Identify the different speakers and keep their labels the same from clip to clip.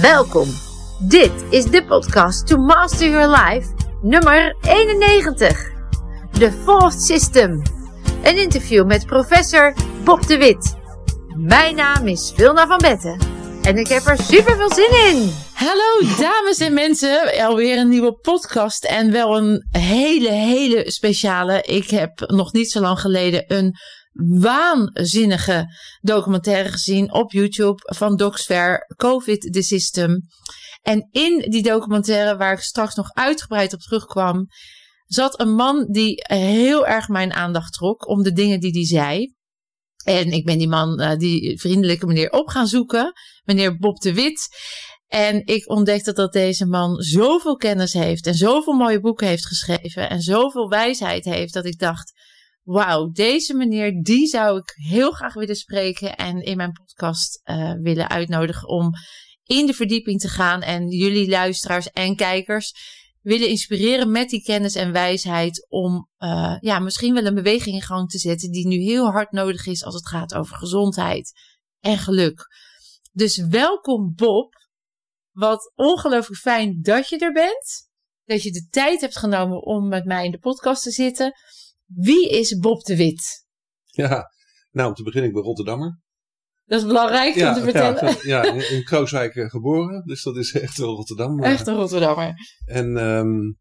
Speaker 1: Welkom. Dit is de podcast To Master Your Life, nummer 91. The Fourth System. Een interview met professor Bob de Wit. Mijn naam is Vilna van Betten en ik heb er super veel zin in.
Speaker 2: Hallo dames en mensen, alweer een nieuwe podcast en wel een hele, hele speciale. Ik heb nog niet zo lang geleden een waanzinnige documentaire gezien op YouTube van Docsfair, COVID the System. En in die documentaire, waar ik straks nog uitgebreid op terugkwam, zat een man die heel erg mijn aandacht trok om de dingen die hij zei. En ik ben die man, uh, die vriendelijke meneer, op gaan zoeken, meneer Bob de Wit. En ik ontdekte dat deze man zoveel kennis heeft en zoveel mooie boeken heeft geschreven en zoveel wijsheid heeft, dat ik dacht, wauw, deze meneer, die zou ik heel graag willen spreken en in mijn podcast uh, willen uitnodigen om in de verdieping te gaan en jullie luisteraars en kijkers willen inspireren met die kennis en wijsheid om uh, ja, misschien wel een beweging in gang te zetten die nu heel hard nodig is als het gaat over gezondheid en geluk. Dus welkom Bob. Wat ongelooflijk fijn dat je er bent. Dat je de tijd hebt genomen om met mij in de podcast te zitten. Wie is Bob de Wit?
Speaker 3: Ja, nou om te beginnen, ik ben Rotterdammer.
Speaker 2: Dat is belangrijk
Speaker 3: ja,
Speaker 2: om te vertellen.
Speaker 3: Ja, ja in, Krooswijk geboren, dus dat is echt wel Rotterdam.
Speaker 2: Echt een Rotterdammer.
Speaker 3: En um,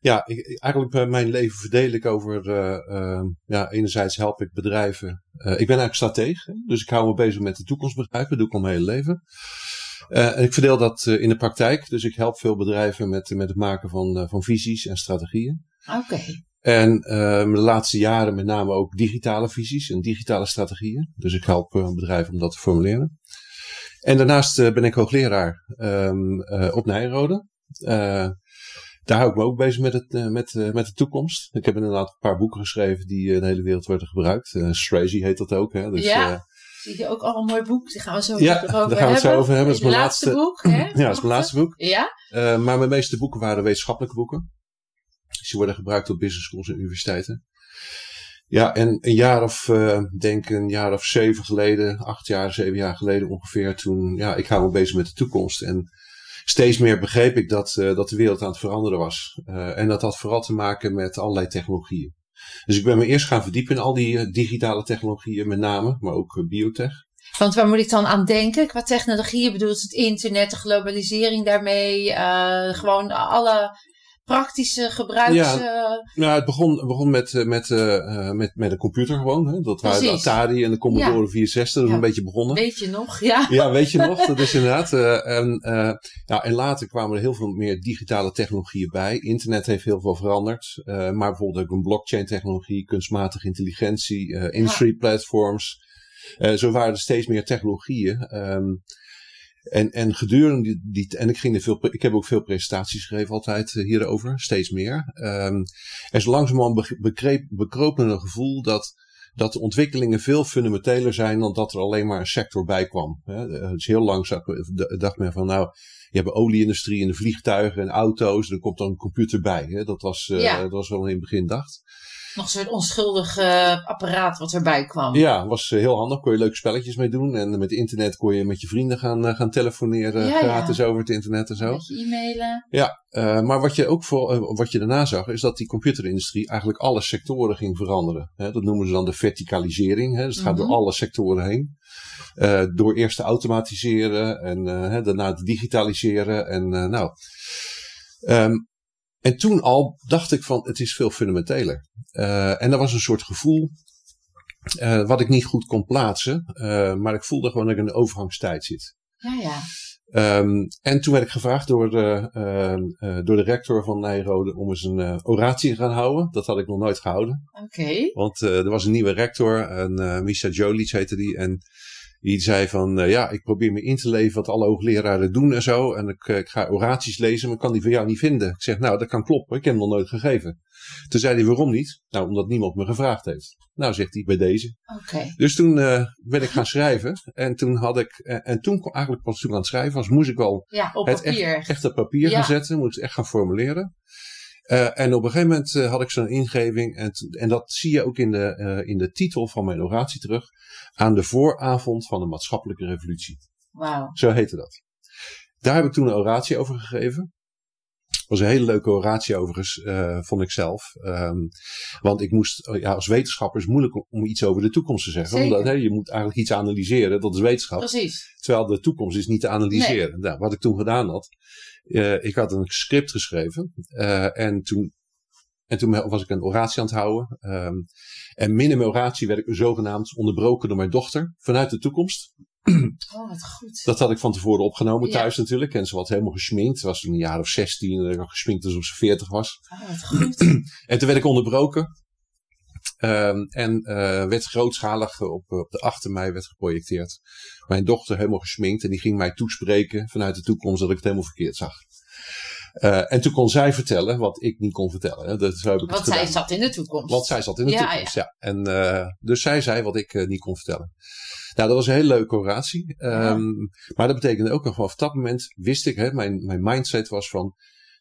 Speaker 3: ja, ik, eigenlijk mijn leven verdeel ik over, uh, uh, ja, enerzijds help ik bedrijven. Uh, ik ben eigenlijk stratege, dus ik hou me bezig met de toekomstbedrijven, dat doe ik al mijn hele leven. En ik verdeel dat in de praktijk, dus ik help veel bedrijven met, met het maken van, van visies en strategieën.
Speaker 2: Oké. Okay.
Speaker 3: En uh, de laatste jaren met name ook digitale visies en digitale strategieën. Dus ik help een bedrijf om dat te formuleren. En daarnaast uh, ben ik hoogleraar um, op Nijrode. daar hou ik me ook bezig met, het, met, met de toekomst. Ik heb inderdaad een paar boeken geschreven die in de hele wereld worden gebruikt. Uh, Strazy heet dat ook. Hè? Dus,
Speaker 2: ja. Zie je ook al een mooi boek? Die gaan we zo
Speaker 3: ja,
Speaker 2: over
Speaker 3: daar gaan we
Speaker 2: hebben.
Speaker 3: het zo over hebben.
Speaker 2: Dat is mijn laatste, boek. Hè?
Speaker 3: ja, dat is mijn laatste boek.
Speaker 2: Ja?
Speaker 3: Uh, maar mijn meeste boeken waren wetenschappelijke boeken. Die worden gebruikt op business schools en universiteiten. Ja, en een jaar of, uh, denk een jaar of zeven geleden, acht jaar, zeven jaar geleden ongeveer, toen, ja, ik hou me bezig met de toekomst. En steeds meer begreep ik dat, uh, dat de wereld aan het veranderen was. Uh, en dat had vooral te maken met allerlei technologieën. Dus ik ben me eerst gaan verdiepen in al die digitale technologieën met name, maar ook biotech.
Speaker 2: Want waar moet ik dan aan denken? Qua technologieën bedoelt het internet, de globalisering daarmee, gewoon alle praktische gebruiks...
Speaker 3: Ja, nou, het begon, begon met, met, uh, met, met een computer gewoon. Hè? Dat waren de Atari en de Commodore ja. 64, dat is
Speaker 2: ja.
Speaker 3: een beetje begonnen.
Speaker 2: Weet je nog, ja.
Speaker 3: Ja, weet je nog, dat is inderdaad. Uh, en, uh, nou, en later kwamen er heel veel meer digitale technologieën bij. Internet heeft heel veel veranderd. maar bijvoorbeeld ook een blockchain technologie, kunstmatige intelligentie, industry platforms... Zo waren er steeds meer technologieën. Um, en, en gedurende die, die, en ik ging er veel, ik heb ook veel presentaties gegeven altijd uh, hierover, steeds meer. Um, er is langzamerhand begreep, bekropen een gevoel dat, dat de ontwikkelingen veel fundamenteler zijn dan dat er alleen maar een sector bij kwam. Hè. Dus heel lang zag, dacht men van nou, je hebt de olieindustrie en de vliegtuigen en auto's, er komt dan een computer bij. Hè. Dat, was, uh, dat was wel in het begin dacht
Speaker 2: nog soort onschuldig uh, apparaat wat erbij kwam.
Speaker 3: Ja, was uh, heel handig. Kon je leuke spelletjes mee doen. En met internet kon je met je vrienden gaan, uh, gaan telefoneren.
Speaker 2: Ja,
Speaker 3: gratis
Speaker 2: ja.
Speaker 3: over het internet en zo.
Speaker 2: Met je e-mailen.
Speaker 3: Ja, maar wat je ook voor, wat je daarna zag, is dat die computerindustrie eigenlijk alle sectoren ging veranderen. Hè, dat noemen ze dan de verticalisering. Hè, dus het gaat mm -hmm. door alle sectoren heen. door eerst te automatiseren en daarna te digitaliseren. En nou. Um, en toen al dacht ik van, het is veel fundamenteler. Uh, en dat was een soort gevoel uh, wat ik niet goed kon plaatsen. Uh, maar ik voelde gewoon dat ik in de overgangstijd zit.
Speaker 2: Ja, ja.
Speaker 3: Um, en toen werd ik gevraagd door de, door de rector van Nijrode om eens een oratie te gaan houden. Dat had ik nog nooit gehouden.
Speaker 2: Oké. Okay.
Speaker 3: Want er was een nieuwe rector, en, Misha Jolic heette die. En die zei van, uh, ja, ik probeer me in te leven wat alle hoogleraren doen en zo. En ik, uh, ik ga oraties lezen, maar ik kan die van jou niet vinden. Ik zeg, nou, dat kan kloppen. Ik heb hem nog nooit gegeven. Toen zei hij, waarom niet? Nou, omdat niemand me gevraagd heeft. Nou, zegt hij, bij deze.
Speaker 2: Oké. Okay.
Speaker 3: Dus toen uh, ben ik gaan schrijven. En toen had ik, en toen eigenlijk pas toen aan het schrijven was, moest ik al
Speaker 2: ja, op
Speaker 3: het
Speaker 2: papier.
Speaker 3: echt, echt op papier
Speaker 2: ja.
Speaker 3: gaan zetten. Moest ik echt gaan formuleren. Uh, en op een gegeven moment uh, had ik zo'n ingeving. En, en dat zie je ook in de, uh, in de titel van mijn oratie terug. Aan de vooravond van de maatschappelijke revolutie.
Speaker 2: Wauw.
Speaker 3: Zo heette dat. daar heb ik toen een oratie over gegeven. Was een hele leuke oratie overigens, uh, vond ik zelf. Um, want ik moest, ja, als wetenschapper is het moeilijk om, iets over de toekomst te zeggen.
Speaker 2: Zeker.
Speaker 3: Omdat hè, je moet eigenlijk iets analyseren, dat is wetenschap.
Speaker 2: Precies.
Speaker 3: Terwijl de toekomst is niet te analyseren. Nou, wat ik toen gedaan had, uh, ik had een script geschreven. Uh, en toen en toen was ik een oratie aan het houden. Um, en midden mijn oratie werd ik zogenaamd onderbroken door mijn dochter vanuit de toekomst.
Speaker 2: Oh, wat goed.
Speaker 3: Dat had ik van tevoren opgenomen thuis ja. natuurlijk. En ze was helemaal gesminkt. Ze was toen een jaar of 16 en gesminkt alsof ze 40 was.
Speaker 2: Oh, wat goed.
Speaker 3: en toen werd ik onderbroken. Um, en uh, werd grootschalig op, op de 8 mei werd geprojecteerd. Mijn dochter helemaal gesminkt en die ging mij toespreken vanuit de toekomst dat ik het helemaal verkeerd zag. Uh, en toen kon zij vertellen wat ik niet kon vertellen. Hè. Dat, heb ik
Speaker 2: Want zij
Speaker 3: gedaan.
Speaker 2: zat in de toekomst.
Speaker 3: Want zij zat in de
Speaker 2: Ja,
Speaker 3: toekomst, ja. En, uh, dus zij zei wat ik niet kon vertellen. Nou, dat was een hele leuke oratie. Um,
Speaker 2: Ja.
Speaker 3: Maar dat betekende ook nog, vanaf dat moment wist ik, hè, mijn, mijn mindset was van,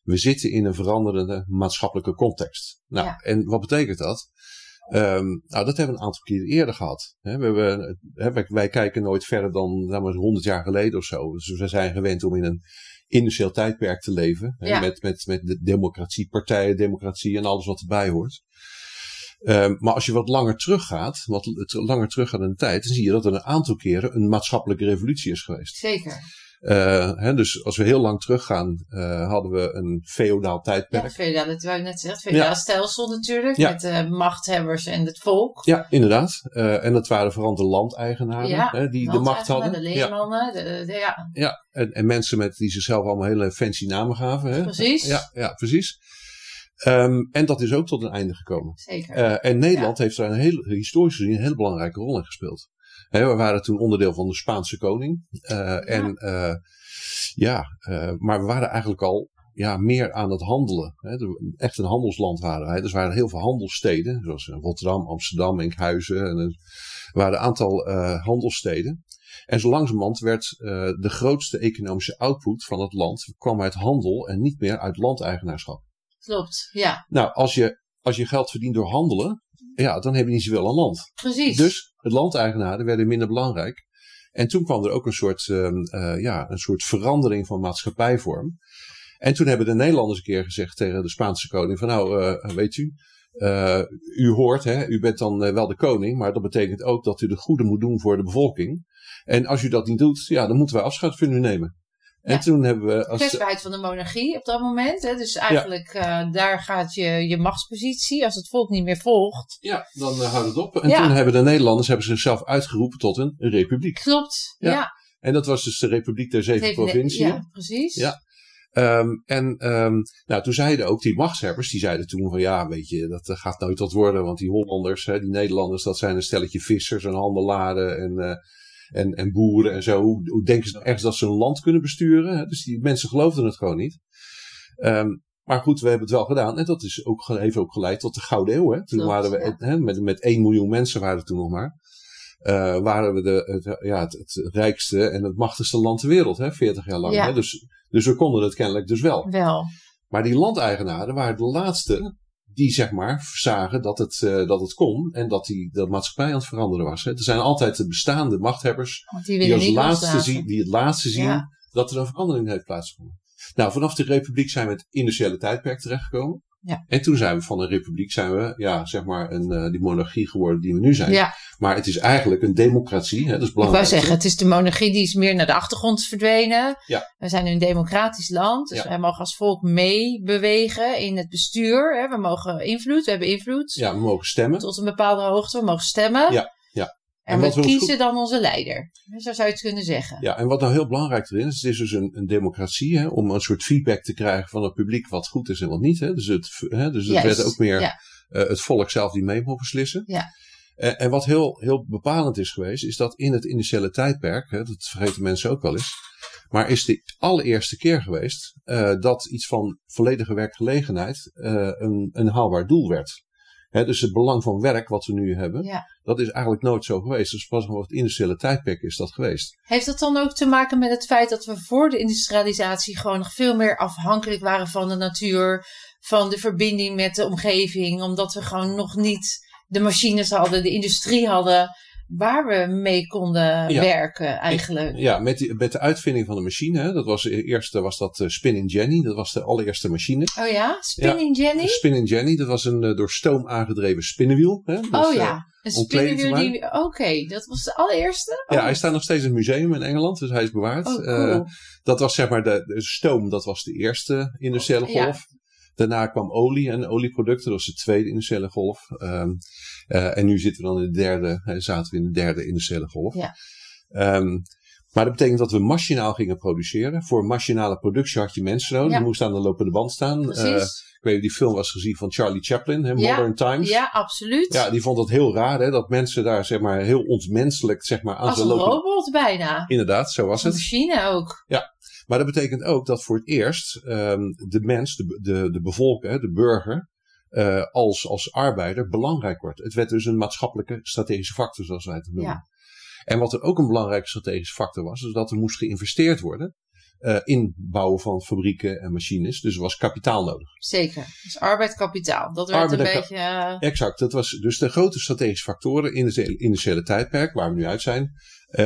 Speaker 3: we zitten in een veranderende maatschappelijke context. Nou,
Speaker 2: Ja.
Speaker 3: en wat betekent dat? Um, nou, dat hebben we een aantal keer eerder gehad. We hebben, hè, wij, wij kijken nooit verder dan nou, maar 100 jaar geleden of zo. Dus we zijn gewend om in een industrieel tijdperk te leven.
Speaker 2: Ja.
Speaker 3: met, met, met de democratie, partijen, democratie en alles wat erbij hoort. Um, maar als je wat langer teruggaat, wat langer teruggaat in de tijd, dan zie je dat er een aantal keren een maatschappelijke revolutie is geweest.
Speaker 2: Zeker.
Speaker 3: Uh, hè, dus als we heel lang teruggaan, uh, hadden we een feodaal
Speaker 2: Ja,
Speaker 3: tijdperk.
Speaker 2: het feodale, dat wou ik net zeggen.
Speaker 3: Ja.
Speaker 2: stelsel natuurlijk.
Speaker 3: Ja.
Speaker 2: Met de machthebbers en het volk.
Speaker 3: Ja, inderdaad. En dat waren vooral de landeigenaren
Speaker 2: Ja,
Speaker 3: hè, die de macht hadden.
Speaker 2: De
Speaker 3: Ja,
Speaker 2: leermannen. De, de- ja,
Speaker 3: ja. En, en mensen met, die zichzelf allemaal hele fancy namen gaven. Hè?
Speaker 2: precies.
Speaker 3: Ja, ja, precies. Um, en dat is ook tot een einde gekomen.
Speaker 2: Zeker.
Speaker 3: Uh, en Nederland heeft daar een heel, historisch gezien een hele belangrijke rol in gespeeld. We waren toen onderdeel van de Spaanse koning. Uh, En uh, ja, uh, maar we waren eigenlijk al ja, meer aan het handelen. Echt een handelsland waren wij. Dus er waren heel veel handelssteden, zoals Rotterdam, Amsterdam, Enkhuizen. En er waren een aantal handelssteden. En zo langzamerhand werd uh, de grootste economische output van het land kwam uit handel en niet meer uit landeigenaarschap.
Speaker 2: Klopt. Ja,
Speaker 3: Nou, als je, als je geld verdient door handelen, ja, dan heb je niet zoveel aan land.
Speaker 2: precies.
Speaker 3: Dus het landeigenaren werden minder belangrijk. En toen kwam er ook een soort, um, uh, ja, een soort verandering van maatschappijvorm. En toen hebben de Nederlanders een keer gezegd tegen de Spaanse koning: van nou, uh, weet u, uh, u hoort, hè, u bent dan wel de koning, maar dat betekent ook dat u de goede moet doen voor de bevolking. En als u dat niet doet, ja, dan moeten wij afscheid van u nemen. En
Speaker 2: Ja.
Speaker 3: toen hebben we. Als,
Speaker 2: kwetsbaarheid van de monarchie op dat moment. Hè? Dus eigenlijk, uh, daar gaat je, je machtspositie. Als het volk niet meer volgt.
Speaker 3: ja, dan uh, houdt het op. En
Speaker 2: Ja.
Speaker 3: toen hebben de Nederlanders hebben zichzelf uitgeroepen tot een republiek.
Speaker 2: Klopt.
Speaker 3: Ja. En dat was dus de Republiek der Zeven Provinciën.
Speaker 2: Ja, precies.
Speaker 3: Ja. Um, en um, nou, toen zeiden ook die machtshebbers, die zeiden toen van ja, weet je, dat uh, gaat nooit wat worden, want die Hollanders, hè, die Nederlanders, dat zijn een stelletje vissers en handelaren en, en, en boeren en zo. Hoe, hoe denken ze nou echt dat ze een land kunnen besturen? Hè? Dus die mensen geloofden het gewoon niet. Um, maar goed, we hebben het wel gedaan. En dat is ook, heeft ook geleid tot de Gouden Eeuw. Hè? Toen waren we
Speaker 2: ja.
Speaker 3: hè, met, met 1 miljoen mensen waren er toen nog maar. Uh, waren we de, het, ja, het, het rijkste en het machtigste land ter wereld, hè, 40 jaar lang.
Speaker 2: Ja.
Speaker 3: Hè? Dus, dus we konden het kennelijk dus wel.
Speaker 2: Wel.
Speaker 3: Maar die landeigenaren waren de laatste die zeg maar zagen dat het, uh, dat het kon en dat die de maatschappij aan het veranderen was. Hè. Er zijn altijd de bestaande machthebbers
Speaker 2: Want die
Speaker 3: als laatste zien, die het laatste zien
Speaker 2: Ja.
Speaker 3: dat er een verandering heeft plaatsgevonden. Nou, vanaf de republiek zijn we het industriële tijdperk terechtgekomen.
Speaker 2: Ja.
Speaker 3: En toen zijn we van een republiek, zijn we, ja, zeg maar, een, uh, die monarchie geworden die we nu zijn.
Speaker 2: Ja,
Speaker 3: Maar het is eigenlijk een democratie, hè, dat is
Speaker 2: ik wou
Speaker 3: belangrijk.
Speaker 2: zeggen, het is de monarchie die is meer naar de achtergrond verdwenen.
Speaker 3: Ja.
Speaker 2: We zijn nu een democratisch land, dus wij mogen als volk meebewegen in het bestuur. Hè. We mogen invloed, we hebben invloed
Speaker 3: Ja, we mogen stemmen.
Speaker 2: tot een bepaalde hoogte. We mogen stemmen.
Speaker 3: Ja.
Speaker 2: En,
Speaker 3: En
Speaker 2: we kiezen dan onze leider. Zo zou je het kunnen zeggen.
Speaker 3: Ja, en wat nou heel belangrijk erin is, het is dus een, een democratie, hè, om een soort feedback te krijgen van het publiek wat goed is en wat niet. Hè. Dus het, hè, dus het
Speaker 2: Juist,
Speaker 3: werd ook meer
Speaker 2: ja.
Speaker 3: eh, het volk zelf die mee mocht beslissen.
Speaker 2: Ja.
Speaker 3: En, en wat heel, heel bepalend is geweest, is dat in het initiële tijdperk, hè, dat vergeten mensen ook wel eens, maar is de allereerste keer geweest eh, dat iets van volledige werkgelegenheid eh, een, een haalbaar doel werd. Hè, dus het belang van werk wat we nu hebben,
Speaker 2: Ja.
Speaker 3: dat is eigenlijk nooit zo geweest. Dus pas vanaf het industriële tijdperk is dat geweest.
Speaker 2: Heeft dat dan ook te maken met het feit dat we voor de industrialisatie gewoon nog veel meer afhankelijk waren van de natuur, van de verbinding met de omgeving, omdat we gewoon nog niet de machines hadden, de industrie hadden, waar we mee konden
Speaker 3: Ja.
Speaker 2: werken eigenlijk.
Speaker 3: Ja, met, die, met de uitvinding van de machine. Hè, dat was, eerst was dat eh, Spinning Jenny. Dat was de allereerste machine.
Speaker 2: Oh ja, Spinning Jenny?
Speaker 3: Spinning Jenny, dat was een eh, door stoom aangedreven spinnenwiel. Hè, dus,
Speaker 2: oh
Speaker 3: eh,
Speaker 2: ja, een
Speaker 3: kleding te
Speaker 2: spinnenwiel die... Oké, dat was de allereerste?
Speaker 3: Ja,
Speaker 2: Oh.
Speaker 3: hij staat nog steeds in het museum in Engeland, dus hij is bewaard.
Speaker 2: Oh, cool.
Speaker 3: Eh, dat was zeg maar de, de stoom, dat was de eerste industriële golf. Daarna kwam olie en olieproducten, dat was de tweede industriële golf. Ehm, eh, en nu zitten we dan in de derde, zaten we in de derde industriële golf.
Speaker 2: Ja.
Speaker 3: Ehm, maar dat betekent dat we machinaal gingen produceren. Voor machinale productie had je mensen nodig.
Speaker 2: Ja.
Speaker 3: Die moesten aan de lopende band staan. Eh, ik weet niet die film was gezien van Charlie Chaplin, hè,
Speaker 2: Ja.
Speaker 3: Modern Times.
Speaker 2: ja, absoluut.
Speaker 3: Ja, die vond het heel raar hè, dat mensen daar zeg maar, heel ontmenselijk zeg maar, aan
Speaker 2: Als
Speaker 3: de
Speaker 2: een
Speaker 3: lopende
Speaker 2: robot bijna.
Speaker 3: Inderdaad, zo was
Speaker 2: Een
Speaker 3: het.
Speaker 2: machine ook.
Speaker 3: Maar dat betekent ook dat voor het eerst ehm, de mens, de, de, de bevolker, de burger, eh, als, als arbeider belangrijk wordt. Het werd dus een maatschappelijke strategische factor, zoals wij het noemen.
Speaker 2: Ja.
Speaker 3: En wat er ook een belangrijke strategische factor was, is dat er moest geïnvesteerd worden eh, in bouwen van fabrieken en machines. Dus er was kapitaal nodig.
Speaker 2: Zeker. Dus arbeid, kapitaal. Dat werd
Speaker 3: Arbeid
Speaker 2: een beetje... eh,
Speaker 3: Exact, dat was dus de grote strategische factoren in het industriële tijdperk, waar we nu uit zijn,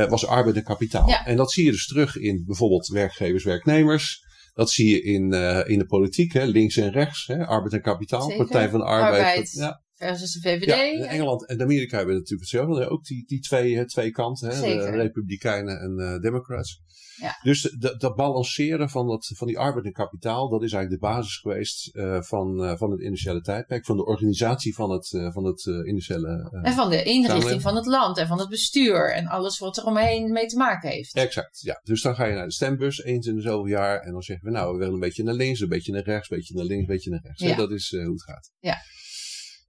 Speaker 3: was arbeid en kapitaal.
Speaker 2: Ja.
Speaker 3: En dat zie je dus terug in bijvoorbeeld werkgevers, werknemers. Dat zie je in, eh, in de politiek, hè, links en rechts, hè, arbeid en kapitaal,
Speaker 2: Zeker.
Speaker 3: Partij van de Arbeid.
Speaker 2: Arbeid.
Speaker 3: Ja,
Speaker 2: versus de VVD.
Speaker 3: ja, in Engeland en Amerika hebben natuurlijk hetzelfde. Ook die, die twee, twee kanten, hè, de. Republikeinen en eh Democrats.
Speaker 2: Ja.
Speaker 3: Dus dat, dat balanceren van, dat, van die arbeid en kapitaal, dat is eigenlijk de basis geweest eh, van, eh, van het industriële tijdperk, van de organisatie van het, eh, van het eh,
Speaker 2: En van de inrichting
Speaker 3: Samenleving.
Speaker 2: van het land en van het bestuur en alles wat er omheen mee te maken heeft.
Speaker 3: Exact, ja. Dus dan ga je naar de stembus eens in de zoveel jaar en dan zeggen we nou, we willen een beetje naar links, een beetje naar rechts, een beetje naar links, een beetje naar rechts.
Speaker 2: Ja.
Speaker 3: Dat is hoe het gaat.
Speaker 2: Ja.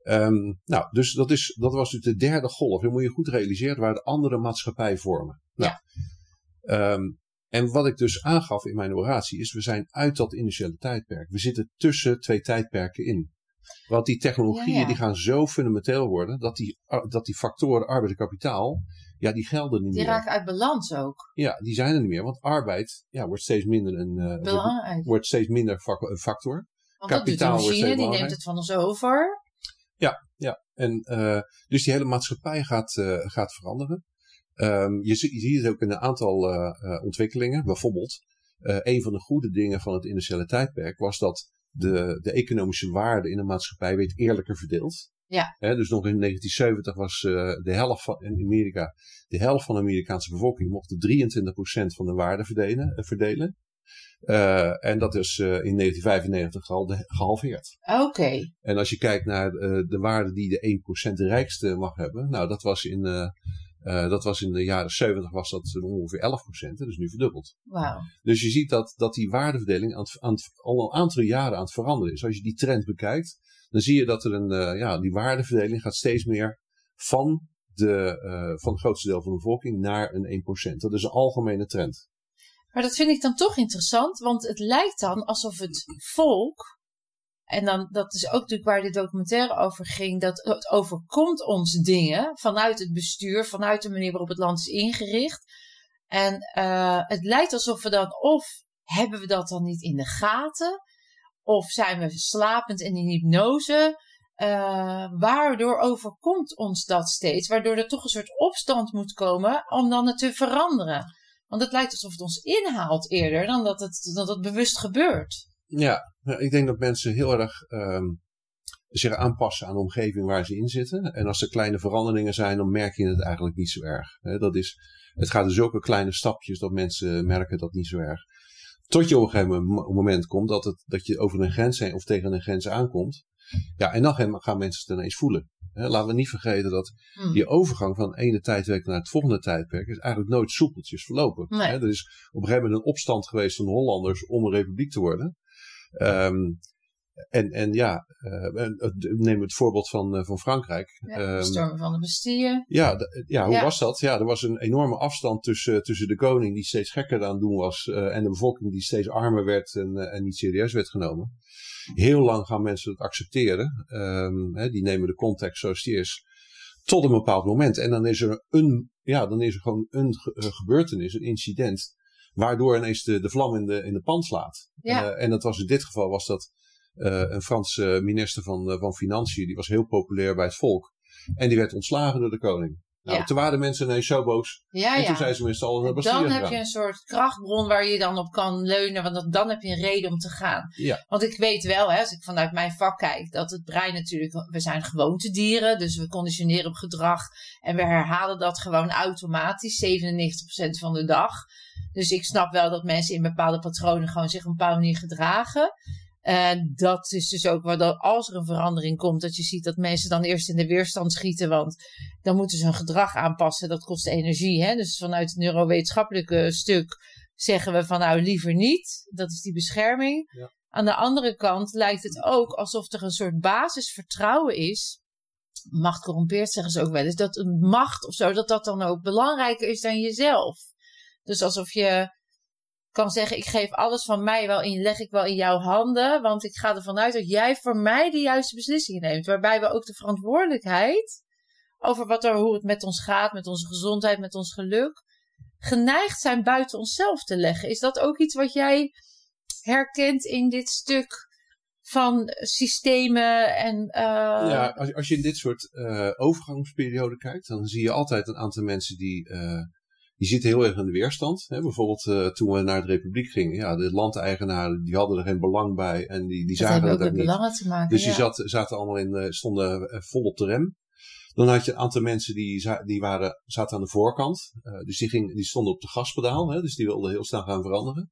Speaker 3: Ehm, nou, dus dat, is, dat was dus de derde golf. Dan moet je goed realiseren waar de andere maatschappij vormen. Nou, ehm, en wat ik dus aangaf in mijn oratie is, we zijn uit dat industriële tijdperk. We zitten tussen twee tijdperken in. Want die technologieën
Speaker 2: Ja, ja.
Speaker 3: die gaan zo fundamenteel worden, dat die, dat die factoren arbeid en kapitaal, ja, die gelden niet
Speaker 2: Die
Speaker 3: meer.
Speaker 2: raken uit balans ook.
Speaker 3: Ja, die zijn er niet meer. Want arbeid ja, wordt steeds minder een, eh, wordt, steeds minder een factor.
Speaker 2: Want dat doet de
Speaker 3: kapitaal
Speaker 2: machine, die neemt het van ons over.
Speaker 3: Ja, en eh, dus die hele maatschappij gaat, eh, gaat veranderen. Ehm, je, je ziet het ook in een aantal eh, ontwikkelingen. Bijvoorbeeld, een van de goede dingen van het industriële tijdperk was dat de, de economische waarde in de maatschappij werd eerlijker verdeeld.
Speaker 2: Ja.
Speaker 3: Dus nog in 1970 was de helft van in Amerika, de helft van de Amerikaanse bevolking mocht de 23% van de waarde verdelen. verdelen. Eh, en dat is eh, in 1995 gehalde- gehalveerd.
Speaker 2: Oké.
Speaker 3: En als je kijkt naar eh, de waarde die de 1% de rijkste mag hebben, nou dat was in, dat was in de jaren 70 was dat ongeveer 11%, dus nu verdubbeld.
Speaker 2: Wauw.
Speaker 3: Dus je ziet dat, dat die waardeverdeling aan het, aan het- al een aantal jaren aan het veranderen is. Als je die trend bekijkt, dan zie je dat er een, ja, die waardeverdeling gaat steeds meer van, de, van het grootste deel van de bevolking naar een 1%. Dat is een algemene trend.
Speaker 2: Maar dat vind ik dan toch interessant, want het lijkt dan alsof het volk, en dan, dat is ook natuurlijk waar dit documentaire over ging, dat het overkomt ons dingen vanuit het bestuur, vanuit de manier waarop het land is ingericht. En eh, het lijkt alsof we dan, of hebben we dat dan niet in de gaten, of zijn we slapend in een hypnose, eh, waardoor overkomt ons dat steeds, waardoor er toch een soort opstand moet komen om dan het te veranderen. Want het lijkt alsof het ons inhaalt eerder dan dat het, dat het bewust gebeurt.
Speaker 3: Ja, ik denk dat mensen heel erg ehm, zich aanpassen aan de omgeving waar ze in zitten. En als er kleine veranderingen zijn, dan merk je het eigenlijk niet zo erg. Dat is, het gaat in zulke kleine stapjes dat mensen merken dat niet zo erg. Tot je op een gegeven mo- moment komt dat, het, dat je over een grens heen of tegen een grens aankomt. Ja, en dan gaan- mensen het ineens voelen. Laten we niet vergeten dat
Speaker 2: Hm.
Speaker 3: die overgang van het ene tijdperk naar het volgende tijdperk is eigenlijk nooit soepeltjes verlopen.
Speaker 2: Nee.
Speaker 3: Er is op een gegeven moment een opstand geweest van de Hollanders om een republiek te worden. Ehm, en, en ja, eh, eh, neem het voorbeeld van, eh, van Frankrijk.
Speaker 2: Ja,
Speaker 3: Ehm,
Speaker 2: stormen van de Bastille.
Speaker 3: ja, ja, hoe
Speaker 2: Ja.
Speaker 3: was dat? Ja, er was een enorme afstand tussen, tussen de koning die steeds gekker aan het doen was en de bevolking die steeds armer werd en, en niet serieus werd genomen. Heel lang gaan mensen het accepteren. Ehm, hè, die nemen de context zoals die is. Tot een bepaald moment. En dan is er een, ja, dan is er gewoon een ge- gebeurtenis, een incident, waardoor ineens de, de vlam in de, in de pan slaat.
Speaker 2: Ja.
Speaker 3: En dat was in dit geval was dat een Franse minister van, eh, van Financiën, die was heel populair bij het volk. En die werd ontslagen door de koning. Nou,
Speaker 2: Ja.
Speaker 3: toen waren mensen ineens zo boos.
Speaker 2: Ja,
Speaker 3: en
Speaker 2: ja.
Speaker 3: toen zijn ze z'n allen naar Bastille
Speaker 2: Dan heb je een soort krachtbron waar je dan op kan leunen. Want dan- dan heb je een reden om te gaan. Want ik weet wel, hè, als ik vanuit mijn vak kijk, dat het brein natuurlijk. We zijn gewoontedieren, dus we conditioneren op gedrag. En we herhalen dat gewoon automatisch, 97% van de dag. Dus ik snap wel dat mensen in bepaalde patronen gewoon zich op een bepaalde manier gedragen. En dat is dus ook dat als er een verandering komt, dat je ziet dat mensen dan eerst in de weerstand schieten. Want dan moeten ze hun gedrag aanpassen. Dat kost energie. Hè? Dus vanuit het neurowetenschappelijke stuk zeggen we van nou liever niet. Dat is die bescherming.
Speaker 3: Ja.
Speaker 2: Aan de andere kant lijkt het ook alsof er een soort basisvertrouwen is. Macht corrompeert, zeggen ze ook wel eens. Dat een macht of zo, dat dat dan ook belangrijker is dan jezelf. Dus alsof je kan zeggen, ik geef alles van mij wel in, leg ik wel in jouw handen. Want ik ga ervan uit dat jij voor mij de juiste beslissingen neemt. Waarbij we ook de verantwoordelijkheid over wat er, hoe het met ons gaat, met onze gezondheid, met ons geluk, geneigd zijn buiten onszelf te leggen. Is dat ook iets wat jij herkent in dit stuk van systemen en. eh,
Speaker 3: Ja, als, als je in dit soort eh overgangsperiode kijkt, dan zie je altijd een aantal mensen die, eh, die zitten heel erg in de weerstand. Hè? Bijvoorbeeld eh, toen we naar de Republiek gingen, ja, de landeigenaren die hadden er geen belang bij en die, die
Speaker 2: dat
Speaker 3: zagen
Speaker 2: ook
Speaker 3: ook
Speaker 2: met
Speaker 3: niet.
Speaker 2: belangen te maken.
Speaker 3: Dus die
Speaker 2: ja.
Speaker 3: zat, zaten allemaal in, eh, stonden eh, vol op de rem. Dan had je een aantal mensen die, die waren, zaten aan de voorkant. Dus die, ging, die stonden op de gaspedaal. Hè, dus die wilden heel snel gaan veranderen.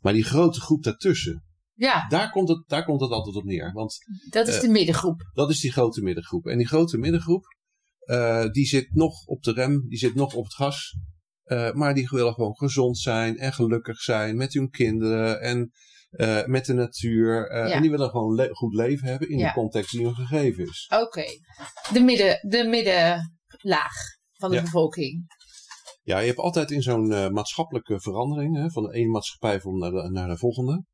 Speaker 3: Maar die grote groep daartussen,
Speaker 2: ja,
Speaker 3: daar komt het, daar komt het altijd op neer. Want
Speaker 2: dat is de middengroep.
Speaker 3: dat is die grote middengroep. En die grote middengroep, die zit nog op de rem, die zit nog op het gas. Eh, maar die willen gewoon gezond zijn en gelukkig zijn met hun kinderen en eh, met de natuur. eh,
Speaker 2: Ja.
Speaker 3: En die willen gewoon le- goed leven hebben in
Speaker 2: Ja.
Speaker 3: de context die hun gegeven is.
Speaker 2: Oké, de, midden, de middenlaag van de
Speaker 3: Ja.
Speaker 2: bevolking.
Speaker 3: Ja, je hebt altijd in zo'n maatschappelijke verandering, hè, van de ene maatschappij naar de, naar de volgende,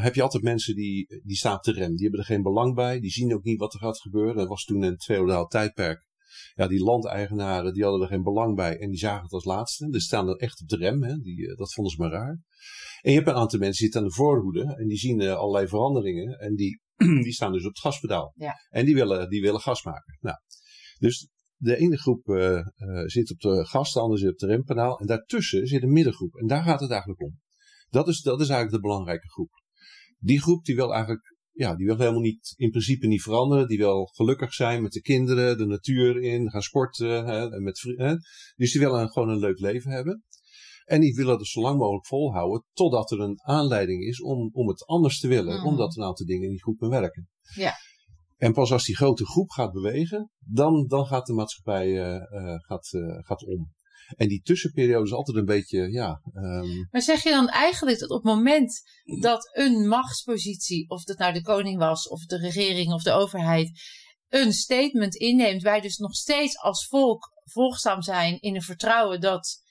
Speaker 3: heb je altijd mensen die, die staan op de rem. Die hebben er geen belang bij, die zien ook niet wat er gaat gebeuren. Dat was toen in het feodaal tijdperk. Ja, die landeigenaren, die hadden er geen belang bij en die zagen het als laatste. Dus staan er echt op de rem, hè. Die, eh, dat vonden ze maar raar. En je hebt een aantal mensen die zitten aan de voorhoede en die zien eh, allerlei veranderingen en die, die staan dus op het gaspedaal.
Speaker 2: Ja.
Speaker 3: En die willen, die willen gas maken. Nou, dus de ene groep eh, zit op de gas, de andere zit op de rempedaal. En daartussen zit een middengroep. En daar gaat het eigenlijk om. Dat is, dat is eigenlijk de belangrijke groep. Die groep die wil eigenlijk, ja, die wil helemaal niet, in principe niet veranderen. Die wil gelukkig zijn met de kinderen, de natuur in, gaan sporten. Hè, en met, hè. Dus die willen gewoon een leuk leven hebben. En die willen het zo lang mogelijk volhouden totdat er een aanleiding is om, om het anders te willen.
Speaker 2: Mhm.
Speaker 3: Omdat een aantal dingen niet goed meer werken.
Speaker 2: Ja.
Speaker 3: En pas als die grote groep gaat bewegen, dan, dan gaat de maatschappij eh, eh, gaat, eh, gaat om. En die tussenperiode is altijd een beetje, ja, ehm,
Speaker 2: Maar zeg je dan eigenlijk dat op het moment dat een machtspositie, of dat nou de koning was, of de regering of de overheid, een statement inneemt, wij dus nog steeds als volk volgzaam zijn in een vertrouwen dat,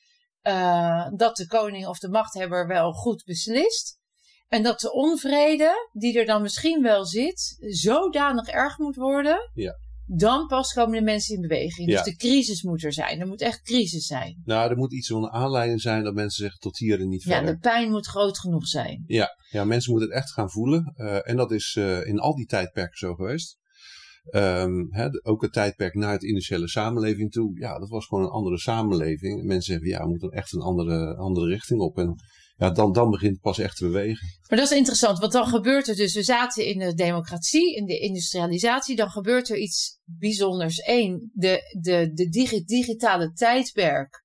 Speaker 2: eh, dat de koning of de machthebber wel goed beslist. En dat de onvrede, die er dan misschien wel zit, zodanig erg moet worden.
Speaker 3: Ja.
Speaker 2: Dan pas komen de mensen in beweging.
Speaker 3: Ja.
Speaker 2: Dus de crisis moet er zijn. Er moet echt crisis zijn.
Speaker 3: nou, er moet iets van een aanleiding zijn dat mensen zeggen tot hier en niet
Speaker 2: Ja,
Speaker 3: verder.
Speaker 2: de pijn moet groot genoeg zijn.
Speaker 3: Ja, mensen moeten het echt gaan voelen. Eh, en dat is eh, in al die tijdperken zo geweest. Ehm, ook het tijdperk naar het industriële samenleving toe. Ja, dat was gewoon een andere samenleving. Mensen zeggen, ja, we moeten echt een andere, andere richting op. En ja, dan, dan begint het pas echt te bewegen.
Speaker 2: Maar dat is interessant, want dan gebeurt er dus, we zaten in de democratie, in de industrialisatie, dan gebeurt er iets bijzonders. Eén, de, de, de digi- digitale tijdperk,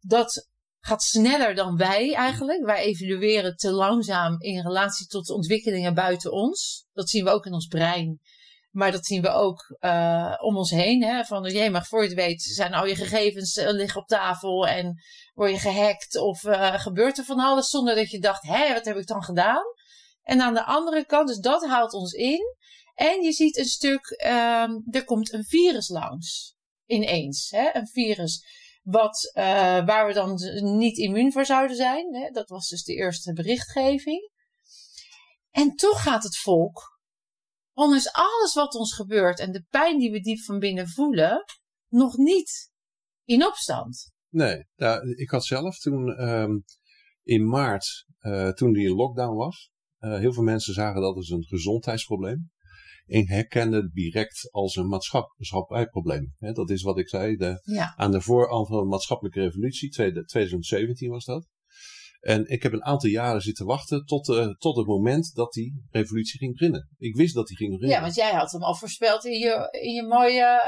Speaker 2: dat gaat sneller dan wij eigenlijk. Wij evolueren te langzaam in relatie tot de ontwikkelingen buiten ons. Dat zien we ook in ons brein. Maar dat zien we ook eh, om ons heen. Hè? Van, jee, maar voor je het weet zijn al je gegevens eh, liggen op tafel en word je gehackt of eh, gebeurt er van alles zonder dat je dacht, hé, wat heb ik dan gedaan? En aan de andere kant, dus dat haalt ons in. En je ziet een stuk, ehm, er komt een virus langs. Ineens, hè? een virus. Wat, eh, waar we dan niet immuun voor zouden zijn. Hè? Dat was dus de eerste berichtgeving. En toch gaat het volk, ondanks alles wat ons gebeurt en de pijn die we diep van binnen voelen, nog niet in opstand.
Speaker 3: Nee, nou, ik had zelf toen ehm, in maart, eh, toen die lockdown was, eh, heel veel mensen zagen dat als een gezondheidsprobleem. en herkende direct als een maatschappelijk probleem. Dat is wat ik zei, de,
Speaker 2: Ja.
Speaker 3: aan de voorhand van de maatschappelijke revolutie, tweede- 2017 was dat. En ik heb een aantal jaren zitten wachten tot, eh, tot het moment dat die revolutie ging beginnen. Ik wist dat die ging beginnen.
Speaker 2: ja, want jij had hem al voorspeld in je, in je mooie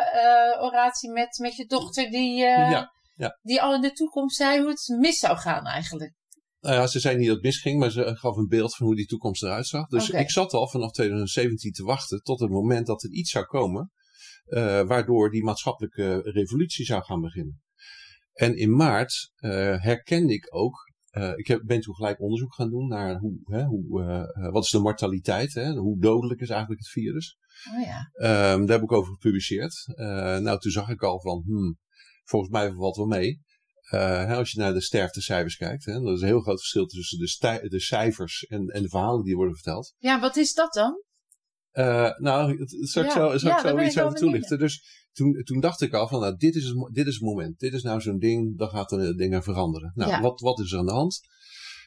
Speaker 2: oratie met, met je dochter, die,
Speaker 3: Ja, ja.
Speaker 2: die al in de toekomst zei hoe het mis zou gaan eigenlijk.
Speaker 3: Nou ja, ze zei niet dat het misging, maar ze gaf een beeld van hoe die toekomst eruit zag. Dus ik zat al vanaf 2017 te wachten tot het moment dat er iets zou komen, eh, waardoor die maatschappelijke revolutie zou gaan beginnen. En in maart eh, herkende ik ook, eh, ik heb, ben toen gelijk onderzoek gaan doen naar hoe, hè, hoe, wat is de mortaliteit, hè, hoe dodelijk is eigenlijk het virus.
Speaker 2: Oh ja.
Speaker 3: Ehm, daar heb ik over gepubliceerd. Nou, toen zag ik al van, hmm, volgens mij valt wel mee. Eh, als je naar de sterftecijfers kijkt, hè, dat is een heel groot verschil tussen de, de cijfers en, en de verhalen die worden verteld.
Speaker 2: Ja, wat is dat dan?
Speaker 3: Eh, nou, het zal ik
Speaker 2: Ja,
Speaker 3: zo, zal
Speaker 2: ja,
Speaker 3: ik
Speaker 2: daar
Speaker 3: zo iets over toelichten. Dus toen, toen dacht ik al van, nou, dit is, het, dit is het moment. Dit is nou zo'n ding, dan gaat de dingen veranderen. Nou,
Speaker 2: Ja.
Speaker 3: wat, wat is er aan de hand?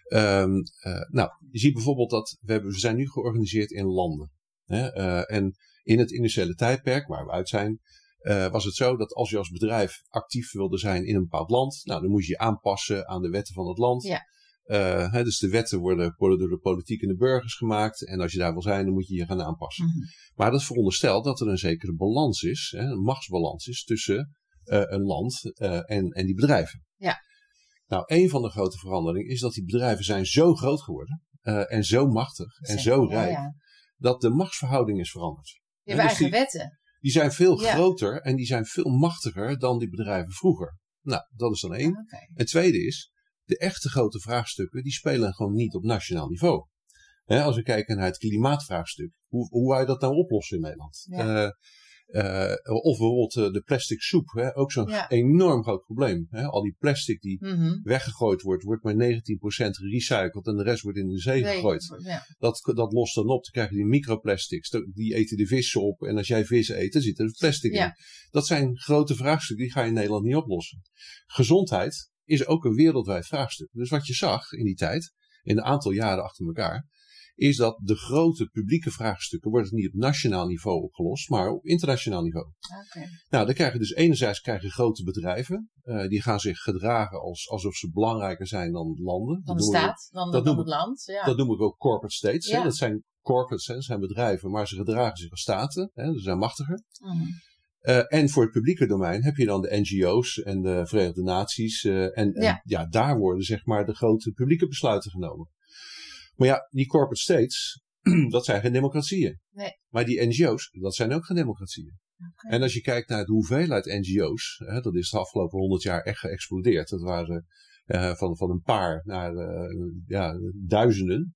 Speaker 3: Ehm, eh, nou, je ziet bijvoorbeeld dat we, hebben, we zijn nu georganiseerd in landen. Hè? eh, en in het initiële tijdperk, waar we uit zijn, eh, was het zo dat als je als bedrijf actief wilde zijn in een bepaald land, nou, dan moest je je aanpassen aan de wetten van het land.
Speaker 2: Ja.
Speaker 3: Eh, hè, dus de wetten worden, worden door de politiek en de burgers gemaakt. En als je daar wil zijn, dan moet je je gaan aanpassen.
Speaker 2: Mhm.
Speaker 3: Maar dat veronderstelt dat er een zekere balans is, hè, een machtsbalans is tussen eh, een land en, en die bedrijven.
Speaker 2: Ja.
Speaker 3: Nou, een van de grote veranderingen is dat die bedrijven zijn zo groot geworden en zo machtig en zo rijk,
Speaker 2: ja.
Speaker 3: dat de machtsverhouding is veranderd.
Speaker 2: Je hebt
Speaker 3: dus
Speaker 2: eigen
Speaker 3: die-
Speaker 2: wetten.
Speaker 3: Die zijn veel
Speaker 2: Ja.
Speaker 3: groter en die zijn veel machtiger dan die bedrijven vroeger. Nou, dat is dan één.
Speaker 2: Oké.
Speaker 3: Het tweede is, de echte grote vraagstukken, die spelen gewoon niet op nationaal niveau. Als we kijken naar het klimaatvraagstuk, hoe, hoe wij dat nou oplossen in Nederland?
Speaker 2: Ja.
Speaker 3: Eh, of bijvoorbeeld eh, de plastic soep, hè, ook zo'n
Speaker 2: Ja.
Speaker 3: enorm groot probleem. Hè? Al die plastic die
Speaker 2: Mhm.
Speaker 3: weggegooid wordt, wordt maar 19% gerecycled en de rest wordt in de zee
Speaker 2: Nee,
Speaker 3: gegooid.
Speaker 2: Ja.
Speaker 3: Dat, dat lost dan op, dan krijg je die microplastics, die eten de vissen op en als jij vis eet, dan zit er plastic
Speaker 2: Ja.
Speaker 3: in. Dat zijn grote vraagstukken, die ga je in Nederland niet oplossen. Gezondheid is ook een wereldwijd vraagstuk. Dus wat je zag in die tijd, in een aantal jaren achter elkaar, is dat de grote publieke vraagstukken worden niet op nationaal niveau opgelost, maar op internationaal niveau.
Speaker 2: Oké.
Speaker 3: Nou, dan krijg je dus enerzijds krijg je grote bedrijven, eh, die gaan zich gedragen als, alsof ze belangrijker zijn dan landen.
Speaker 2: Dan de staat, dan,
Speaker 3: dat
Speaker 2: dan
Speaker 3: noem
Speaker 2: het land. Ja.
Speaker 3: dat noem ik ook corporate states. Hè? Dat zijn corporates, hè? dat zijn bedrijven, maar ze gedragen zich als staten. Hè? Ze zijn machtiger.
Speaker 2: Mhm.
Speaker 3: Eh, en voor het publieke domein heb je dan de NGO's en de Verenigde Naties. eh, en, en
Speaker 2: ja.
Speaker 3: daar worden zeg maar de grote publieke besluiten genomen. Maar ja, die corporate states, dat zijn geen democratieën.
Speaker 2: Nee.
Speaker 3: Maar die NGO's, dat zijn ook geen democratieën. En als je kijkt naar de hoeveelheid NGO's, hè, dat is de afgelopen honderd jaar echt geëxplodeerd. Dat waren eh, van, van een paar naar eh, ja, duizenden.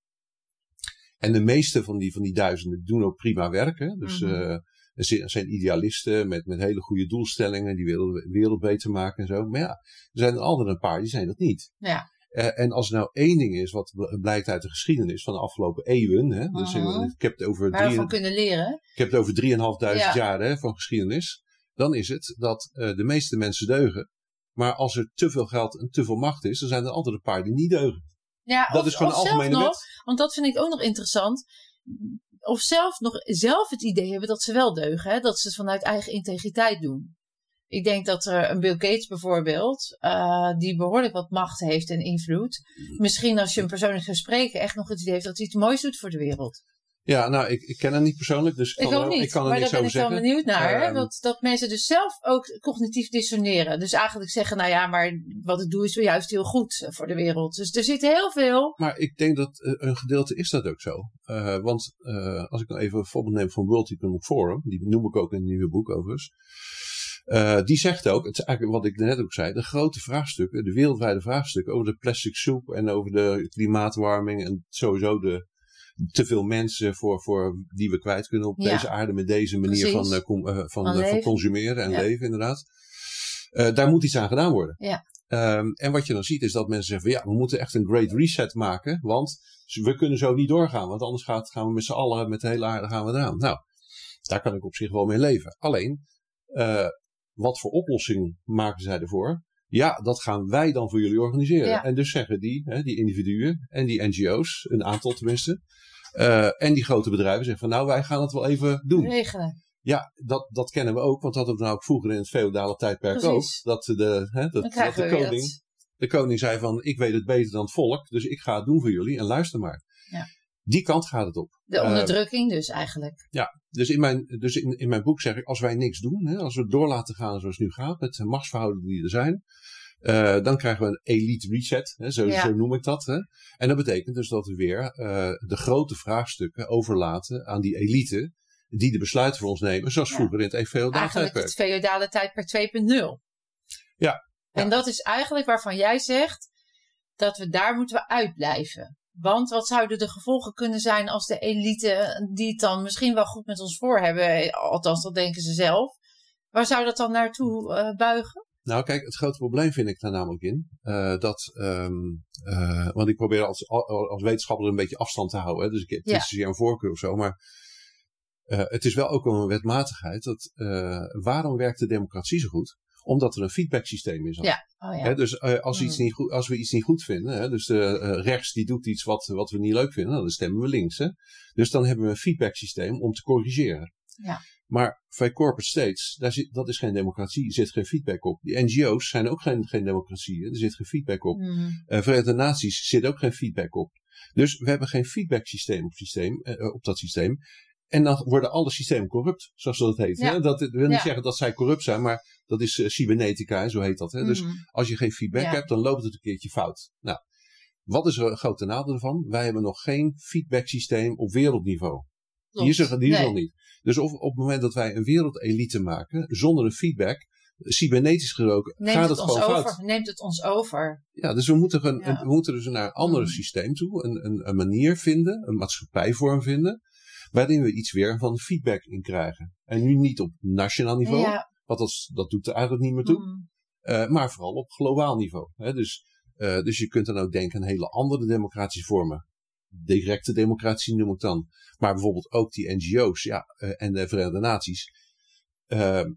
Speaker 3: En de meeste van die, van die duizenden doen ook prima werk. Hè? Dus er zijn idealisten met, met hele goede doelstellingen die willen de wereld beter maken en zo. Maar ja, er zijn er altijd een paar die zijn dat niet.
Speaker 2: Ja.
Speaker 3: Eh, en als er nou één ding is wat bl- blijkt uit de geschiedenis van de afgelopen eeuwen. Hè, dus ik, heb het over drie,
Speaker 2: van kunnen leren.
Speaker 3: ik heb het over 3.500
Speaker 2: Ja.
Speaker 3: jaar hè, van geschiedenis. Dan is het dat eh, de meeste mensen deugen. Maar als er te veel geld en te veel macht is, dan zijn er altijd een paar die niet deugen.
Speaker 2: Ja,
Speaker 3: Dat
Speaker 2: of-
Speaker 3: is gewoon
Speaker 2: of
Speaker 3: een
Speaker 2: zelf
Speaker 3: algemene
Speaker 2: nog,
Speaker 3: wet.
Speaker 2: Want dat vind ik ook nog interessant. Of zelf nog zelf het idee hebben dat ze wel deugen. Hè? Dat ze het vanuit eigen integriteit doen. Ik denk dat er een Bill Gates bijvoorbeeld, eh, die behoorlijk wat macht heeft en invloed. Misschien als je hem persoonlijk gaat spreken, echt nog het idee heeft dat hij iets moois doet voor de wereld.
Speaker 3: Ja, nou, ik, ik ken hem niet persoonlijk, dus ik
Speaker 2: Ik
Speaker 3: kan,
Speaker 2: ook niet,
Speaker 3: ik kan er
Speaker 2: maar
Speaker 3: niks
Speaker 2: daar ben ik wel benieuwd naar. hè?
Speaker 3: Ehm,
Speaker 2: dat, dat mensen dus zelf ook cognitief dissoneren. Dus eigenlijk zeggen, nou ja, maar wat ik doe is wel juist heel goed voor de wereld. Dus er zit heel veel.
Speaker 3: Maar ik denk dat eh, een gedeelte is dat ook zo. Eh, want als ik nou even een voorbeeld neem van World Economic Forum, die noem ik ook in het nieuwe boek overigens. Eh, die zegt ook, het is eigenlijk wat ik net ook zei, de grote vraagstukken, de wereldwijde vraagstukken over de plastic soep en over de klimaatwarming en sowieso de te veel mensen voor, voor die we kwijt kunnen op
Speaker 2: Ja.
Speaker 3: deze aarde met deze manier
Speaker 2: Precies.
Speaker 3: van, eh, com- eh, van,
Speaker 2: Van
Speaker 3: consumeren en
Speaker 2: Ja.
Speaker 3: leven inderdaad. Daar moet iets aan gedaan worden.
Speaker 2: Ja.
Speaker 3: Ehm, en wat je dan ziet is dat mensen zeggen van ja, we moeten echt een great reset maken, want we kunnen zo niet doorgaan, want anders gaat, gaan we met z'n allen, met de hele aarde gaan we eraan. Nou, daar kan ik op zich wel mee leven. Alleen, wat voor oplossing maken zij ervoor? Ja, dat gaan wij dan voor jullie organiseren.
Speaker 2: Ja.
Speaker 3: En dus zeggen die, hè, die individuen en die NGO's, een aantal tenminste, Uh, en die grote bedrijven zeggen van nou, wij gaan het wel even doen.
Speaker 2: Regelen.
Speaker 3: Ja, dat, dat kennen we ook, want dat hadden we nou ook vroeger in het feodale tijdperk
Speaker 2: Precies.
Speaker 3: ook. Dat, de, hè, dat, de koning,
Speaker 2: dat.
Speaker 3: de koning zei van ik weet het beter dan het volk, dus ik ga het doen voor jullie en luister maar.
Speaker 2: Ja.
Speaker 3: Die kant gaat het op.
Speaker 2: De
Speaker 3: Eh,
Speaker 2: onderdrukking dus eigenlijk.
Speaker 3: Ja, dus in mijn, dus in, in mijn boek zeg ik, als wij niks doen, hè, als we het door laten gaan zoals het nu gaat, met de machtsverhoudingen die er zijn, eh, dan krijgen we een elite reset, hè, zo,
Speaker 2: Ja.
Speaker 3: zo noem ik dat. Hè. En dat betekent dus dat we weer eh, de grote vraagstukken overlaten aan die elite, die de besluiten voor ons nemen, zoals
Speaker 2: Ja.
Speaker 3: vroeger in het feodale
Speaker 2: Eigenlijk
Speaker 3: tijdperk.
Speaker 2: het feodale tijdperk 2.0.
Speaker 3: Ja.
Speaker 2: En
Speaker 3: Ja.
Speaker 2: dat is eigenlijk waarvan jij zegt dat we daar moeten we uitblijven. Want wat zouden de gevolgen kunnen zijn als de elite, die het dan misschien wel goed met ons voor hebben, althans dat denken ze zelf, waar zou dat dan naartoe eh, buigen?
Speaker 3: Nou, kijk, het grote probleem vind ik daar namelijk in. eh, dat, ehm, eh, want ik probeer als, als wetenschapper een beetje afstand te houden. Hè, dus ik heb
Speaker 2: Ja.
Speaker 3: niet zozeer een voorkeur of zo. Maar eh, het is wel ook een wetmatigheid. Dat, eh, waarom werkt de democratie zo goed? Omdat er een feedbacksysteem is.
Speaker 2: Ja. Oh ja.
Speaker 3: Dus eh, als, iets
Speaker 2: Mm.
Speaker 3: niet goed, als we iets niet goed vinden, hè, dus de, eh, rechts die doet iets wat, wat we niet leuk vinden, dan stemmen we links. Hè. Dus dan hebben we een feedbacksysteem om te corrigeren.
Speaker 2: Ja.
Speaker 3: Maar bij corporate states, daar zit, dat is geen democratie, er zit geen feedback op. Die NGO's zijn ook geen, geen democratie, hè. er zit geen feedback op.
Speaker 2: Mm.
Speaker 3: Eh Verenigde Naties zit ook geen feedback op. Dus we hebben geen feedbacksysteem op, systeem, op dat systeem. En dan worden alle systemen corrupt, zoals dat heet.
Speaker 2: Ja.
Speaker 3: Hè? Dat wil niet
Speaker 2: Ja.
Speaker 3: zeggen dat zij corrupt zijn, maar dat is eh, cybernetica, hè, zo heet dat. Hè? Dus
Speaker 2: Mhm.
Speaker 3: als je geen feedback
Speaker 2: Ja.
Speaker 3: hebt, dan loopt het een keertje fout. Nou, wat is er een grote nadeel ervan? Wij hebben nog geen feedbacksysteem op wereldniveau. Die is er,
Speaker 2: Nee.
Speaker 3: nog niet. Dus op, op het moment dat wij een wereldelite maken, zonder een feedback, cybernetisch gesproken,
Speaker 2: Neemt
Speaker 3: gaat
Speaker 2: het,
Speaker 3: het,
Speaker 2: ons
Speaker 3: gewoon
Speaker 2: over?
Speaker 3: fout.
Speaker 2: Neemt het ons over?
Speaker 3: Ja, dus we moeten, een, we moeten dus naar een ander
Speaker 2: Mm.
Speaker 3: systeem toe, een, een, een manier vinden, een maatschappijvorm vinden, waarin we iets weer van feedback in krijgen. En nu niet op nationaal niveau,
Speaker 2: Ja.
Speaker 3: want dat, dat doet er eigenlijk niet meer toe.
Speaker 2: Mm.
Speaker 3: Eh, maar vooral op globaal niveau. Hè? Dus, eh, dus je kunt dan ook denken aan hele andere democratische vormen. Directe democratie noem ik dan. Maar bijvoorbeeld ook die NGO's ja, eh, en de Verenigde Naties. Eh, eh,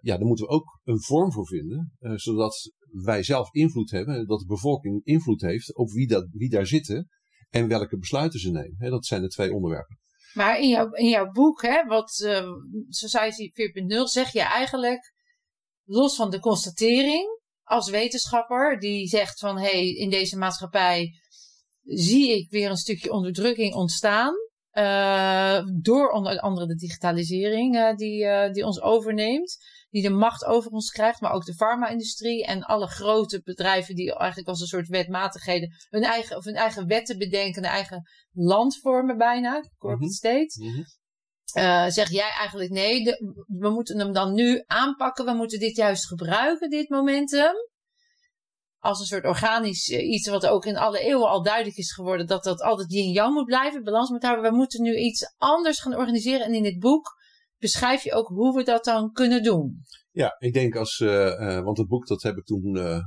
Speaker 3: ja, daar moeten we ook een vorm voor vinden. zodat wij zelf invloed hebben. Dat de bevolking invloed heeft op wie, dat, wie daar zitten. En welke besluiten ze nemen. Hè? Dat zijn de twee onderwerpen.
Speaker 2: Maar in jouw, in jouw boek, hè, wat eh, Society 4.0, zeg je eigenlijk, los van de constatering, als wetenschapper, die zegt van, hé, hey, in deze maatschappij zie ik weer een stukje onderdrukking ontstaan. eh, door onder andere de digitalisering eh, die, die ons overneemt. Die de macht over ons krijgt, maar ook de farma-industrie en alle grote bedrijven die eigenlijk als een soort wetmatigheden hun eigen, of hun eigen wetten bedenken, hun eigen land vormen bijna, corporate
Speaker 3: Mhm.
Speaker 2: state. Eh, zeg jij eigenlijk nee, de- we moeten hem dan nu aanpakken. We moeten dit juist gebruiken, dit momentum. Als een soort organisch eh, iets wat ook in alle eeuwen al duidelijk is geworden. Dat dat altijd yin-yang moet blijven, balans moet houden. We moeten nu iets anders gaan organiseren. En in dit boek beschrijf je ook hoe we dat dan kunnen doen.
Speaker 3: Ja, ik denk als, eh, eh, want het boek dat heb ik toen, eh,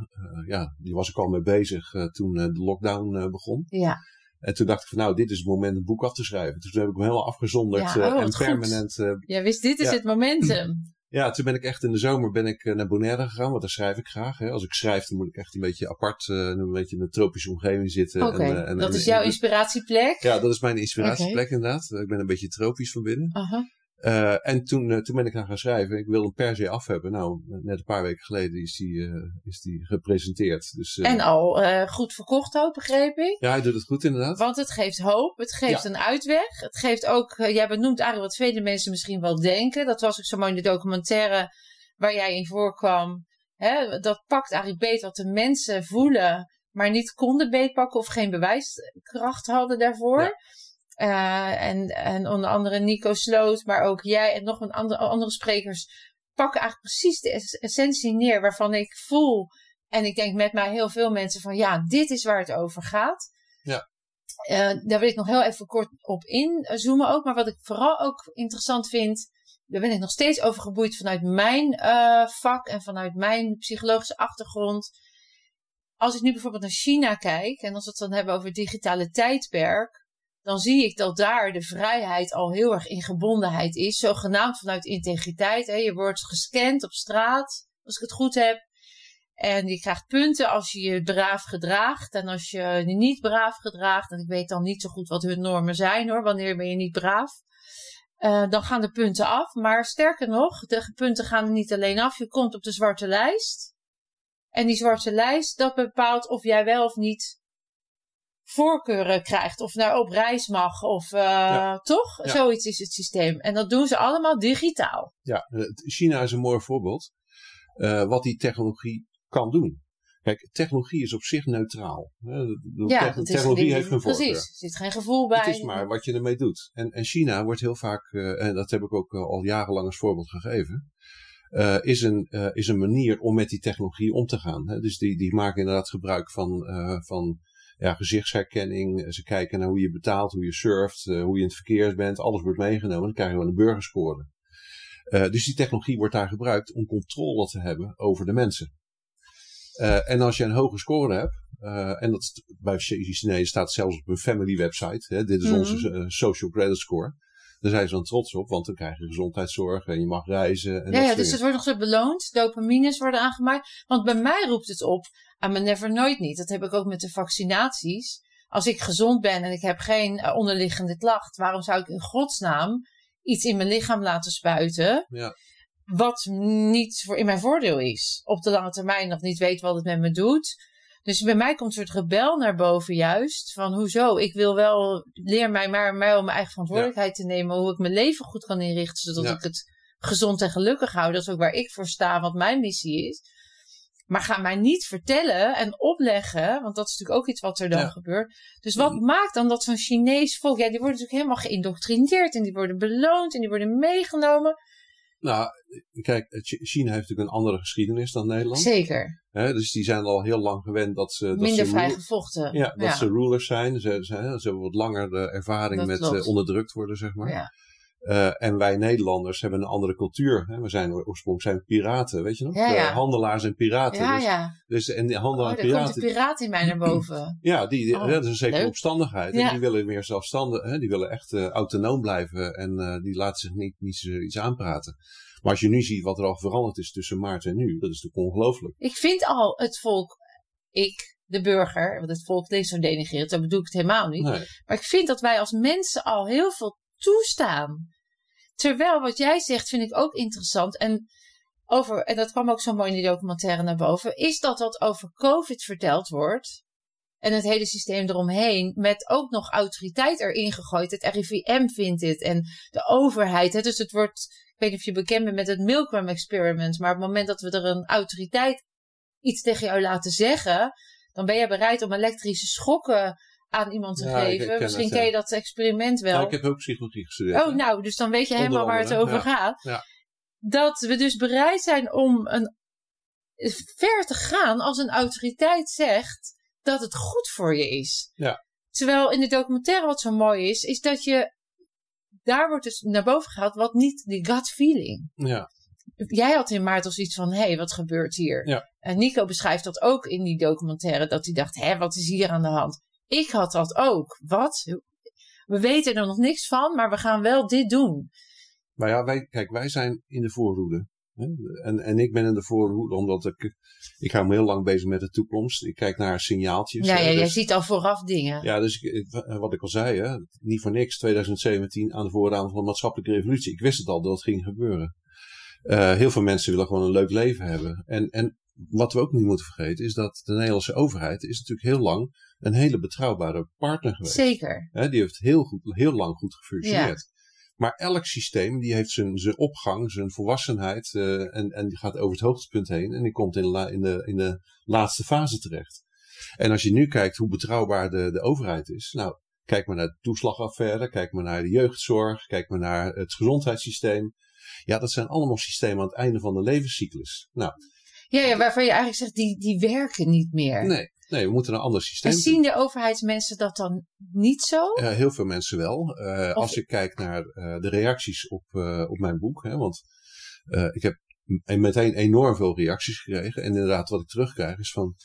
Speaker 3: ja, die was ik al mee bezig toen de lockdown begon.
Speaker 2: Ja,
Speaker 3: En toen dacht ik van nou, dit is het moment om het boek af te schrijven. Dus toen heb ik hem helemaal afgezonderd
Speaker 2: Ja, oh,
Speaker 3: en permanent.
Speaker 2: jij wist dit is
Speaker 3: Ja.
Speaker 2: het momentum.
Speaker 3: ja, toen ben ik echt in de zomer ben ik naar Bonaire gegaan, want daar schrijf ik graag. Hè. Als ik schrijf, dan moet ik echt een beetje apart, een beetje in een tropische omgeving zitten.
Speaker 2: Oké,
Speaker 3: en, en-
Speaker 2: dat
Speaker 3: en-
Speaker 2: is jouw inspiratieplek.
Speaker 3: Ja, dat is mijn inspiratieplek inderdaad. Ik ben een beetje tropisch van binnen.
Speaker 2: Aha.
Speaker 3: Eh, en toen, eh, toen ben ik gaan gaan schrijven. Ik wilde hem per se af hebben. Nou, net een paar weken geleden is die, eh, is die gepresenteerd. Dus,
Speaker 2: En al goed verkocht ook, begreep ik.
Speaker 3: Ja, hij doet het goed inderdaad.
Speaker 2: Want het geeft hoop, het geeft
Speaker 3: Ja.
Speaker 2: een uitweg. Het geeft ook, jij benoemt eigenlijk wat vele mensen misschien wel denken. Dat was ook zo mooi in de documentaire waar jij in voorkwam. Hè, dat pakt eigenlijk beet wat de mensen voelen, maar niet konden beetpakken of geen bewijskracht hadden daarvoor.
Speaker 3: Ja.
Speaker 2: Eh, en, en onder andere Nico Sloot, maar ook jij en nog een andere, andere sprekers pakken eigenlijk precies de es- essentie neer waarvan ik voel. En ik denk met mij heel veel mensen van ja, dit is waar het over gaat.
Speaker 3: Ja.
Speaker 2: Eh, daar wil ik nog heel even kort op inzoomen ook. Maar wat ik vooral ook interessant vind, daar ben ik nog steeds over geboeid vanuit mijn eh, vak en vanuit mijn psychologische achtergrond. Als ik nu bijvoorbeeld naar China kijk en als we het dan hebben over het digitale tijdperk, dan zie ik dat daar de vrijheid al heel erg in gebondenheid is. Zogenaamd vanuit integriteit. Hè. Je wordt gescand op straat, als ik het goed heb. En je krijgt punten als je je braaf gedraagt. En als je je niet braaf gedraagt. En ik weet dan niet zo goed wat hun normen zijn hoor. Wanneer ben je niet braaf? Uh, dan gaan de punten af. Maar sterker nog, de punten gaan er niet alleen af. Je komt op de zwarte lijst. En die zwarte lijst, dat bepaalt of jij wel of niet voorkeuren krijgt. Of naar op reis mag. Of uh, ja. toch? Ja. Zoiets is het systeem. En dat doen ze allemaal digitaal.
Speaker 3: Ja, China is een mooi voorbeeld. Uh, wat die technologie kan doen. Kijk, technologie is op zich neutraal.
Speaker 2: Ja,
Speaker 3: Te technologie heeft een voorkeur.
Speaker 2: Precies, er zit geen gevoel bij.
Speaker 3: Het is maar wat je ermee doet. En, en China wordt heel vaak, uh, en dat heb ik ook al jarenlang als voorbeeld gegeven, uh, is, een, uh, is een manier om met die technologie om te gaan. Hè? Dus die, die maken inderdaad gebruik van, van ja, gezichtsherkenning. Ze kijken naar hoe je betaalt, hoe je surft, hoe je in het verkeer bent. Alles wordt meegenomen. Dan krijgen we een burgerscore. dus die technologie wordt daar gebruikt om controle te hebben over de mensen. Uh, en als je een hoge score hebt, en dat bij Chinezen staat zelfs op hun family website, hè, dit is mm -hmm. onze uh, social credit score. Daar zijn ze dan trots op, want dan krijg je gezondheidszorg en je mag reizen. En
Speaker 2: ja, ja dus het wordt nog zo beloond. Dopamines worden aangemaakt. Want bij mij roept het op aan mijn never nooit niet. Dat heb ik ook met de vaccinaties. Als ik gezond ben en ik heb geen onderliggende klacht, waarom zou ik in godsnaam iets in mijn lichaam laten spuiten?
Speaker 3: Ja
Speaker 2: wat niet voor in mijn voordeel is. Op de lange termijn nog niet weet wat het met me doet. Dus bij mij komt een soort rebel naar boven juist. Van hoezo? Ik wil wel, leer mij maar mij om mijn eigen verantwoordelijkheid te nemen. Hoe ik mijn leven goed kan inrichten. Zodat ja. ik het gezond en gelukkig hou. Dat is ook waar ik voor sta. Wat mijn missie is. Maar ga mij niet vertellen en opleggen. Want dat is natuurlijk ook iets wat er dan ja. gebeurt. Dus wat maakt dan dat zo'n Chinees volk. Ja, die worden natuurlijk helemaal geïndoctrineerd. En die worden beloond. En die worden meegenomen.
Speaker 3: Nou, kijk, China heeft natuurlijk een andere geschiedenis dan Nederland.
Speaker 2: Zeker.
Speaker 3: He, dus die zijn al heel lang gewend dat ze. Dat
Speaker 2: Minder
Speaker 3: ze
Speaker 2: vrij gevochten.
Speaker 3: Ja, dat ja. ze rulers zijn. Ze, ze, ze, hebben wat langer de ervaring
Speaker 2: Dat
Speaker 3: met uh, onderdrukt worden, zeg maar.
Speaker 2: Ja.
Speaker 3: Uh, en wij Nederlanders hebben een andere cultuur. Hè? We zijn oorspronkelijk zijn piraten, weet je nog?
Speaker 2: Ja, ja.
Speaker 3: Handelaars en piraten.
Speaker 2: Ja,
Speaker 3: dus,
Speaker 2: ja.
Speaker 3: dus en die
Speaker 2: Oh,
Speaker 3: handelaars
Speaker 2: daar
Speaker 3: en
Speaker 2: komt
Speaker 3: piraten.
Speaker 2: de piraat in mij naar boven.
Speaker 3: Ja, die, die
Speaker 2: Oh,
Speaker 3: dat is een zekere
Speaker 2: leuk.
Speaker 3: opstandigheid. En die willen meer zelfstandig, hè? die willen echt uh, autonoom blijven en uh, die laten zich niet, niet iets aanpraten. Maar als je nu ziet wat er al veranderd is tussen maart en nu, dat is natuurlijk ongelooflijk.
Speaker 2: Ik vind al het volk, ik, de burger, want het volk klinkt zo denigrerend, zo bedoel ik het helemaal niet.
Speaker 3: Nee.
Speaker 2: Maar ik vind dat wij als mensen al heel veel toestaan. Terwijl wat jij zegt vind ik ook interessant. En, over, en dat kwam ook zo mooi in die documentaire naar boven. Is dat wat over COVID verteld wordt. En het hele systeem eromheen. Met ook nog autoriteit erin gegooid. Het RIVM vindt dit. En de overheid. Hè. Dus het wordt. Ik weet niet of je bekend bent met het Milgram Experiment. Maar op het moment dat we er een autoriteit iets tegen jou laten zeggen. Dan ben je bereid om elektrische schokken aan iemand te
Speaker 3: Ja, ik- ik
Speaker 2: geven. Misschien
Speaker 3: het,
Speaker 2: ken je dat experiment wel.
Speaker 3: Nou, ik heb ook psychologie gestudeerd.
Speaker 2: Oh, nou, dus dan weet je
Speaker 3: Onder
Speaker 2: helemaal waar het over
Speaker 3: ja.
Speaker 2: gaat.
Speaker 3: Ja.
Speaker 2: Dat we dus bereid zijn om een, ver te gaan als een autoriteit zegt dat het goed voor je is.
Speaker 3: Ja.
Speaker 2: Terwijl in de documentaire wat zo mooi is, is dat je, daar wordt dus naar boven gehaald wat niet die gut feeling.
Speaker 3: Ja.
Speaker 2: Jij had in maart als iets van, hé, hey, wat gebeurt hier?
Speaker 3: Ja.
Speaker 2: En Nico beschrijft dat ook in die documentaire, dat hij dacht, hé, wat is hier aan de hand? Ik had dat ook. Wat? We weten er nog niks van, maar we gaan wel dit doen.
Speaker 3: Maar ja, wij, kijk, wij zijn in de voorhoede. Hè? En, en ik ben in de voorhoede omdat ik, ik hou me heel lang bezig met de toekomst. Ik kijk naar signaaltjes.
Speaker 2: Ja, ja, jij
Speaker 3: dus-
Speaker 2: ziet al vooraf dingen.
Speaker 3: Ja, dus ik, wat ik al zei, hè, niet voor niks 2017 aan de voorraad van de maatschappelijke revolutie. Ik wist het al dat het ging gebeuren. Eh, heel veel mensen willen gewoon een leuk leven hebben. En, en wat we ook niet moeten vergeten is dat de Nederlandse overheid is natuurlijk heel lang een hele betrouwbare partner geweest.
Speaker 2: Zeker.
Speaker 3: Die heeft heel, goed, heel lang goed gefunctioneerd. Maar elk systeem die heeft zijn, zijn opgang, zijn volwassenheid eh, en, en die gaat over het hoogtepunt heen en die komt in la- in, de, in de laatste fase terecht. En als je nu kijkt hoe betrouwbaar de, de overheid is, nou, kijk maar naar de toeslagaffaire, kijk maar naar de jeugdzorg, kijk maar naar het gezondheidssysteem. Ja, dat zijn allemaal systemen aan het einde van de levenscyclus. Nou,
Speaker 2: Ja, ja, waarvan je eigenlijk zegt, die, die werken niet meer.
Speaker 3: nee, nee, we moeten een ander systeem
Speaker 2: en zien de overheidsmensen dat dan niet zo?
Speaker 3: Eh, heel veel mensen wel. Eh,
Speaker 2: Of-
Speaker 3: als ik kijk naar eh, de reacties op, eh, op mijn boek. Hè, want ik heb meteen enorm veel reacties gekregen. En inderdaad, wat ik terugkrijg is van.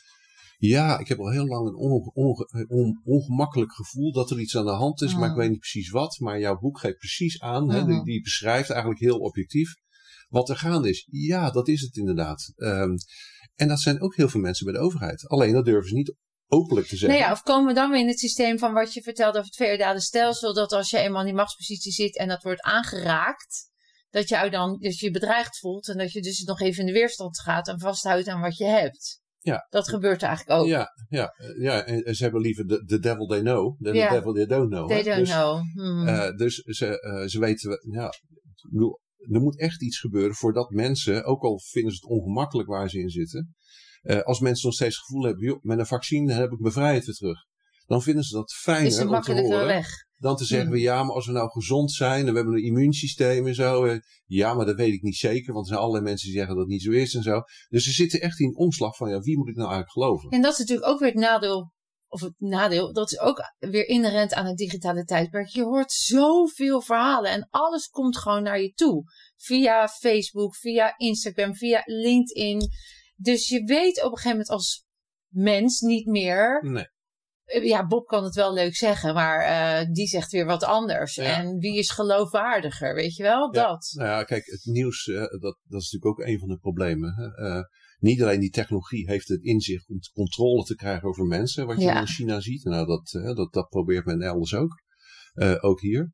Speaker 3: Ja, ik heb al heel lang een onge- onge- on- ongemakkelijk gevoel dat er iets aan de hand is, maar ik
Speaker 2: Mm.
Speaker 3: weet niet precies wat. Maar jouw boek geeft precies aan, hè, die, die beschrijft eigenlijk heel objectief wat er gaande is. Ja, dat is het inderdaad. Ehm, En dat zijn ook heel veel mensen bij de overheid. Alleen dat durven ze niet openlijk te zeggen.
Speaker 2: Nou ja, of komen we dan weer in het systeem van wat je vertelde over het feodale stelsel, dat als je eenmaal in die machtspositie zit en dat wordt aangeraakt, dat je, dan, dat je je bedreigd voelt en dat je dus nog even in de weerstand gaat en vasthoudt aan wat je hebt.
Speaker 3: Ja.
Speaker 2: Dat gebeurt eigenlijk ook.
Speaker 3: Ja, ja, ja en ze hebben liever de, devil they know than the devil they don't know.
Speaker 2: They don't
Speaker 3: dus,
Speaker 2: know. Hmm.
Speaker 3: Uh, dus ze, uh, ze weten, ja, ik bedoel, er moet echt iets gebeuren voordat mensen, ook al vinden ze het ongemakkelijk waar ze in zitten, uh, als mensen nog steeds het gevoel hebben, joh, met een vaccin heb ik mijn vrijheid weer terug. Dan vinden ze dat fijner
Speaker 2: Is
Speaker 3: om te horen.
Speaker 2: weg.
Speaker 3: Dan te zeggen, we, ja, maar als we nou gezond zijn en we hebben een immuunsysteem en zo. Uh, ja, maar dat weet ik niet zeker, want er zijn allerlei mensen die zeggen dat het niet zo is en zo. Dus ze zitten echt in omslag van, ja, wie moet ik nou eigenlijk geloven?
Speaker 2: En dat is natuurlijk ook weer het nadeel of het nadeel, dat is ook weer inherent aan het digitale tijdperk. Je hoort zoveel verhalen en alles komt gewoon naar je toe. Via Facebook, via Instagram, via LinkedIn. Dus je weet op een gegeven moment als mens niet meer.
Speaker 3: Nee.
Speaker 2: Ja, Bob kan het wel leuk zeggen, maar uh, die zegt weer wat anders.
Speaker 3: Ja.
Speaker 2: En wie is geloofwaardiger, weet je wel?
Speaker 3: Ja.
Speaker 2: Dat.
Speaker 3: Nou ja, kijk, het nieuws, uh, dat, dat is natuurlijk ook een van de problemen. Hè? Uh, niet alleen die technologie heeft het inzicht om controle te krijgen over mensen, wat je
Speaker 2: Ja.
Speaker 3: in China ziet. Nou, dat, uh, dat, dat probeert men elders ook. Uh, ook hier.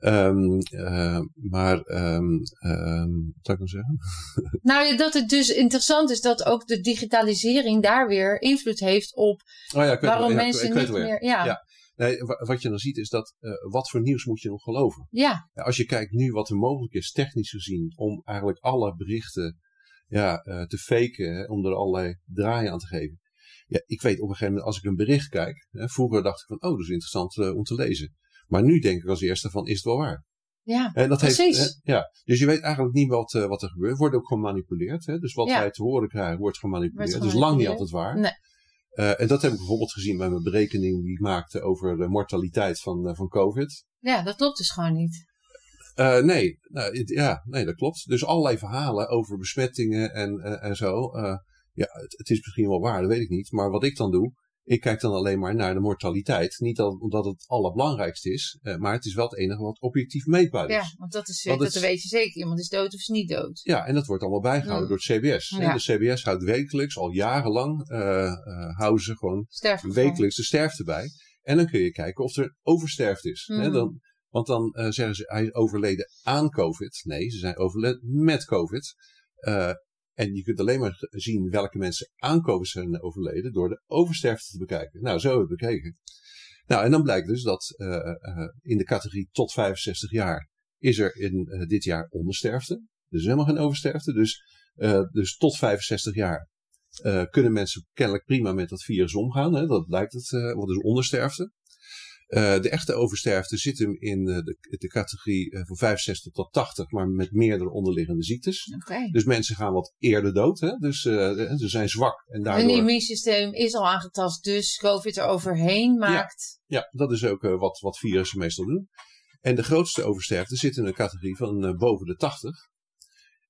Speaker 3: Um, uh, maar, um, um, wat zou ik nou zeggen?
Speaker 2: Nou, dat het dus interessant is dat ook de digitalisering daar weer invloed heeft op
Speaker 3: Oh ja, ik weet
Speaker 2: waarom
Speaker 3: wel,
Speaker 2: mensen niet
Speaker 3: ja.
Speaker 2: meer. Ja.
Speaker 3: Nee, wa- wat je dan ziet is dat, uh, wat voor nieuws moet je nog geloven? Ja, Als je kijkt nu wat er mogelijk is, technisch gezien, om eigenlijk alle berichten ja, uh, te faken, hè, om er allerlei draaien aan te geven. Ja, ik weet op een gegeven moment, als ik een bericht kijk, hè, vroeger dacht ik van, oh, dat is interessant uh, om te lezen. Maar nu denk ik als eerste van, is het wel waar?
Speaker 2: ja.
Speaker 3: En dat
Speaker 2: Precies.
Speaker 3: Heeft, hè, ja. Dus je weet eigenlijk niet wat, uh, wat er gebeurt. Wordt ook gemanipuleerd. Hè? Dus wat
Speaker 2: Ja.
Speaker 3: wij te horen krijgen, wordt gemanipuleerd.
Speaker 2: Wordt
Speaker 3: Dat is lang niet
Speaker 2: gemanipuleerd.
Speaker 3: altijd waar.
Speaker 2: Nee.
Speaker 3: Uh, en dat heb ik bijvoorbeeld gezien bij mijn berekening die ik maakte over de mortaliteit van, uh, van COVID.
Speaker 2: ja, dat klopt dus gewoon niet.
Speaker 3: Uh, nee, nou, het- ja, nee, dat klopt. Dus allerlei verhalen over besmettingen en, uh, en zo. Uh, ja, het, het is misschien wel waar, dat weet ik niet. Maar wat ik dan doe, ik kijk dan alleen maar naar de mortaliteit. Niet dat, omdat het allerbelangrijkste is, maar het is wel het enige wat objectief meetbaar is.
Speaker 2: Ja, want dat, is,
Speaker 3: Want
Speaker 2: dat
Speaker 3: het-
Speaker 2: weet je zeker. Iemand is dood of is niet dood.
Speaker 3: Ja, en dat wordt allemaal bijgehouden
Speaker 2: Mm.
Speaker 3: door het CBS.
Speaker 2: Ja.
Speaker 3: De CBS houdt wekelijks, al jarenlang, houden ze gewoon wekelijks de sterfte bij. En dan kun je kijken of er oversterfte is. Hè, dan, want dan uh, zeggen ze, hij is overleden aan COVID. Nee, ze zijn overleden met COVID. Uh, en je kunt alleen maar zien welke mensen aan COVID zijn overleden door de oversterfte te bekijken. Nou, zo hebben we bekeken. Nou, en dan blijkt dus dat uh, in de categorie tot 65 jaar is er in dit jaar ondersterfte. Dus helemaal geen oversterfte. Dus, dus tot 65 jaar kunnen mensen kennelijk prima met dat virus omgaan. Hè? Dat blijkt het, wat is ondersterfte. Uh, de echte oversterfte zit hem in uh, de, de categorie uh, van 65 tot 80, maar met meerdere onderliggende ziektes. Dus mensen gaan wat eerder dood. Hè? Dus uh, ze zijn zwak en
Speaker 2: Hun
Speaker 3: daardoor...
Speaker 2: immuunsysteem is al aangetast, dus COVID er overheen maakt.
Speaker 3: Ja, dat is ook uh, wat, wat virussen meestal doen. En de grootste oversterfte zit in een categorie van boven de 80.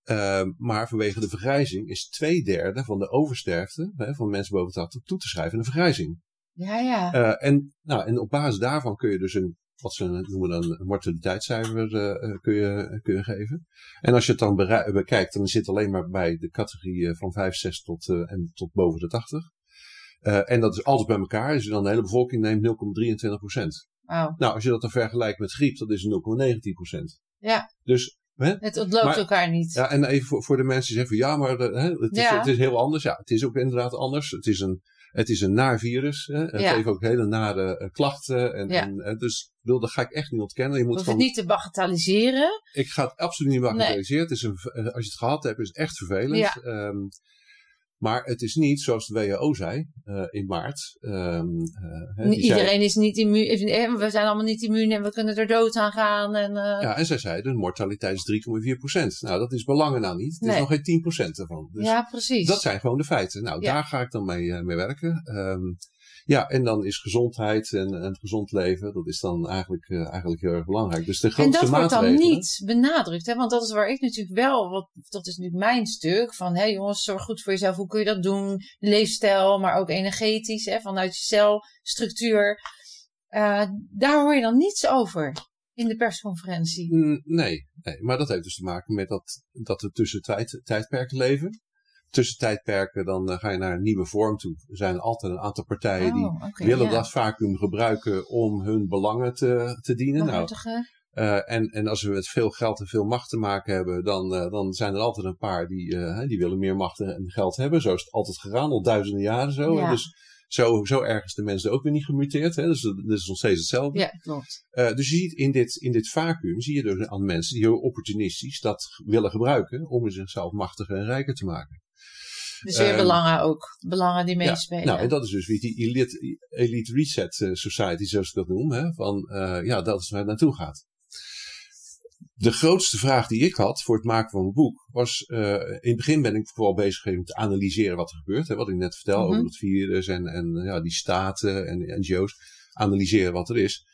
Speaker 3: Uh, maar vanwege de vergrijzing is twee derde van de oversterfte hè, van mensen boven de 80 toe te schrijven aan de vergrijzing.
Speaker 2: Ja, ja.
Speaker 3: Uh, en, nou, en op basis daarvan kun je dus een, wat ze noemen dan een mortaliteitscijfer uh, kun, je, kun je geven. En als je het dan bekijkt, dan zit het alleen maar bij de categorie van 65 tot, uh, en tot boven de 80. Uh, en dat is alles bij elkaar. Als je dan de hele bevolking neemt, 0,23 procent.
Speaker 2: Wow.
Speaker 3: Nou, als je dat dan vergelijkt met griep, dat is 0,19 procent.
Speaker 2: Ja.
Speaker 3: Dus?
Speaker 2: Het ontloopt
Speaker 3: Maar-
Speaker 2: elkaar niet.
Speaker 3: Ja, en even voor, voor de mensen die zeggen van ja, maar het, is,
Speaker 2: Ja.
Speaker 3: het is heel anders. Ja, het is ook inderdaad anders. Het is een, het is een naar virus. Hè. Het
Speaker 2: Ja.
Speaker 3: heeft ook hele nare eh, klachten. En,
Speaker 2: Ja.
Speaker 3: en, eh, dus bedoel, dat ga ik echt niet ontkennen. Je moet
Speaker 2: Hoef het
Speaker 3: gewoon,
Speaker 2: niet te bagatelliseren.
Speaker 3: Ik ga het absoluut niet bagatelliseren. Het is een, eh, als je het gehad hebt, is het echt vervelend.
Speaker 2: Ja.
Speaker 3: Ehm, maar het is niet zoals de WHO zei eh, in maart. Ehm, eh, zei-
Speaker 2: Iedereen is niet immuun. We zijn allemaal niet immuun en we kunnen er dood aan gaan. En, eh,
Speaker 3: Ja, en zij zeiden, de mortaliteit is 3,4 procent. Nou, dat is belangen nou niet. Het is nog geen 10 procent ervan. Dus
Speaker 2: ja, precies.
Speaker 3: dat zijn gewoon de feiten. Nou,
Speaker 2: Ja.
Speaker 3: daar ga ik dan mee, mee werken. Ehm, ja, en dan is gezondheid en, en het gezond leven, dat is dan eigenlijk, eh, eigenlijk heel erg belangrijk. Dus de
Speaker 2: en
Speaker 3: grootste
Speaker 2: dat wordt dan niet benadrukt. Hè? Want dat is waar ik natuurlijk wel, wat, dat is nu mijn stuk. Van hé jongens, zorg goed voor jezelf. Hoe kun je dat doen? Leefstijl, maar ook energetisch. Hè? Vanuit je celstructuur. Eh, daar hoor je dan niets over in de persconferentie.
Speaker 3: Mm, Nee, nee, maar dat heeft dus te maken met dat, dat we tussen tijd, tijdperken leven. Tussentijdperken, dan ga je naar een nieuwe vorm toe. Er zijn altijd een aantal partijen die
Speaker 2: Oh,
Speaker 3: willen
Speaker 2: ja.
Speaker 3: dat vacuüm gebruiken om hun belangen te, te dienen. Nou, eh, en, en als we met veel geld en veel macht te maken hebben, dan, eh, dan zijn er altijd een paar die, eh, die willen meer macht en geld hebben. Zo is het altijd gegaan, al duizenden jaren zo.
Speaker 2: Ja.
Speaker 3: Dus zo, zo erg is de mensen ook weer niet gemuteerd. Hè? Dus dat is nog steeds hetzelfde.
Speaker 2: Ja, klopt.
Speaker 3: Eh, dus je ziet in dit, in dit vacuüm, zie je dus aan mensen die heel opportunistisch dat willen gebruiken om zichzelf machtiger en rijker te maken.
Speaker 2: Dus weer
Speaker 3: Ehm,
Speaker 2: belangen ook. Belangen die meespelen.
Speaker 3: Nou, en dat is dus weer die elite, elite reset eh, society, zoals ik dat noem. Hè? Van, eh, ja, dat is waar het naartoe gaat. De grootste vraag die ik had voor het maken van mijn boek was, eh, in het begin ben ik vooral bezig geweest met te analyseren wat er gebeurt. Hè? Wat ik net vertel
Speaker 2: Mhm.
Speaker 3: over het virus en, en ja, die staten en NGO's. Analyseren wat er is.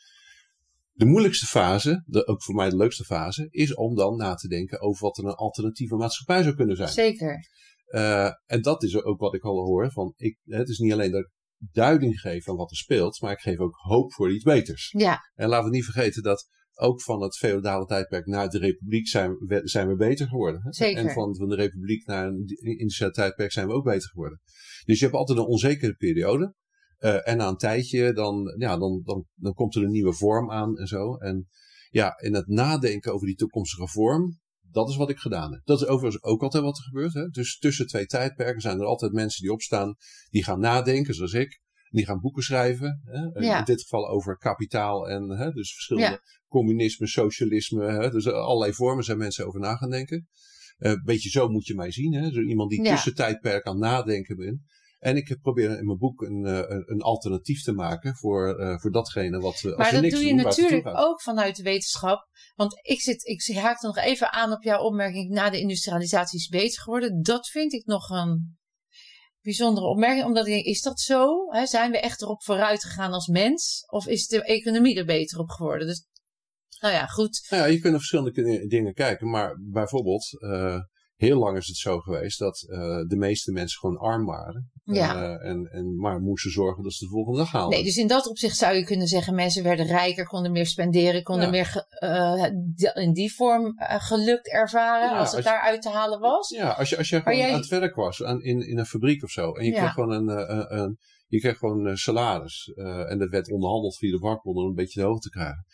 Speaker 3: De moeilijkste fase, de, ook voor mij de leukste fase, is om dan na te denken over wat er een alternatieve maatschappij zou kunnen zijn.
Speaker 2: Zeker.
Speaker 3: Eh, en dat is ook wat ik al hoor. Van ik, het is niet alleen dat ik duiding geef aan wat er speelt, maar ik geef ook hoop voor iets beters.
Speaker 2: Ja,
Speaker 3: En laten we niet vergeten dat ook van het feodale tijdperk naar de republiek zijn we, zijn we beter geworden. hè?
Speaker 2: Zeker.
Speaker 3: En van, van de republiek naar een industrieel tijdperk zijn we ook beter geworden. Dus je hebt altijd een onzekere periode. Eh, en na een tijdje, dan, ja, dan, dan, dan komt er een nieuwe vorm aan en zo. En ja, in het nadenken over die toekomstige vorm, dat is wat ik gedaan heb. Dat is overigens ook altijd wat er gebeurt. Hè? Dus tussen twee tijdperken zijn er altijd mensen die opstaan, die gaan nadenken, zoals ik. Die gaan boeken schrijven. Hè? Eh,
Speaker 2: Ja.
Speaker 3: In dit geval over kapitaal en hè, dus verschillende
Speaker 2: Ja.
Speaker 3: communisme, socialisme. Hè? Dus allerlei vormen zijn mensen over na gaan denken. Een beetje zo moet je mij zien. Hè? Zo iemand die
Speaker 2: Ja.
Speaker 3: tussen tijdperk aan nadenken bent. En ik heb proberen in mijn boek een, eh, een, een alternatief te maken voor, eh, voor datgene wat eh, als
Speaker 2: maar dat
Speaker 3: niks
Speaker 2: doe je
Speaker 3: doen,
Speaker 2: natuurlijk ook vanuit de wetenschap. Want ik, zit, ik haak nog even aan op jouw opmerking. Na de industrialisatie is beter geworden. Dat vind ik nog een bijzondere opmerking. Omdat ik denk, is dat zo? Zijn we echt erop vooruit gegaan als mens? Of is de economie er beter op geworden? Dus, nou ja, goed.
Speaker 3: Nou ja, je kunt naar verschillende dingen kijken. Maar bijvoorbeeld, eh, heel lang is het zo geweest dat eh, de meeste mensen gewoon arm waren.
Speaker 2: Ja.
Speaker 3: Eh, en, en maar moesten zorgen dat ze de volgende dag haalden.
Speaker 2: Nee, dus in dat opzicht zou je kunnen zeggen, mensen werden rijker, konden meer spenderen, konden
Speaker 3: Ja.
Speaker 2: meer eh, in die vorm geluk ervaren,
Speaker 3: Ja,
Speaker 2: als het
Speaker 3: als je-
Speaker 2: daaruit te halen was.
Speaker 3: Ja, als je, als je gewoon
Speaker 2: jij-
Speaker 3: aan het werk was, aan, in, in een fabriek of zo. En je
Speaker 2: Ja.
Speaker 3: kreeg gewoon een, een, een- je kreeg gewoon salaris. en dat werd onderhandeld via de vakbond om een beetje de hoogte te krijgen.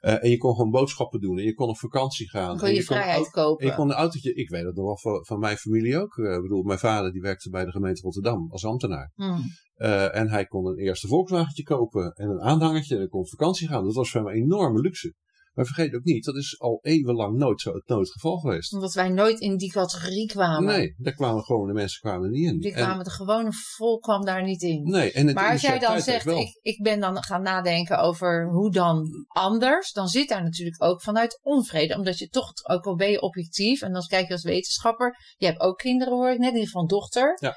Speaker 3: Eh, en je kon gewoon boodschappen doen. En je kon op vakantie gaan.
Speaker 2: Kon
Speaker 3: en
Speaker 2: je, vrijheid kopen.
Speaker 3: en je kon een autootje, ik weet dat nog wel van, van mijn familie ook. Ik bedoel, mijn vader die werkte bij de gemeente Rotterdam als ambtenaar.
Speaker 2: Hmm.
Speaker 3: Eh, en hij kon een eerste Volkswagentje kopen en een aanhangertje en hij kon op vakantie gaan. Dat was voor hem een enorme luxe. Maar vergeet ook niet, dat is al eeuwenlang nooit zo het nooit geval geweest.
Speaker 2: Omdat wij nooit in die categorie kwamen.
Speaker 3: Nee, daar kwamen gewoon de mensen kwamen niet in.
Speaker 2: Die
Speaker 3: En-
Speaker 2: kwamen, de gewone volk kwam daar niet in.
Speaker 3: nee, en het
Speaker 2: maar als jij dan zegt, ik, ik ben dan gaan nadenken over hoe dan anders, dan zit daar natuurlijk ook vanuit onvrede. Omdat je toch, ook al ben je objectief, en dan kijk je als wetenschapper, je hebt ook kinderen hoor ik net, in ieder geval een dochter.
Speaker 3: Ja.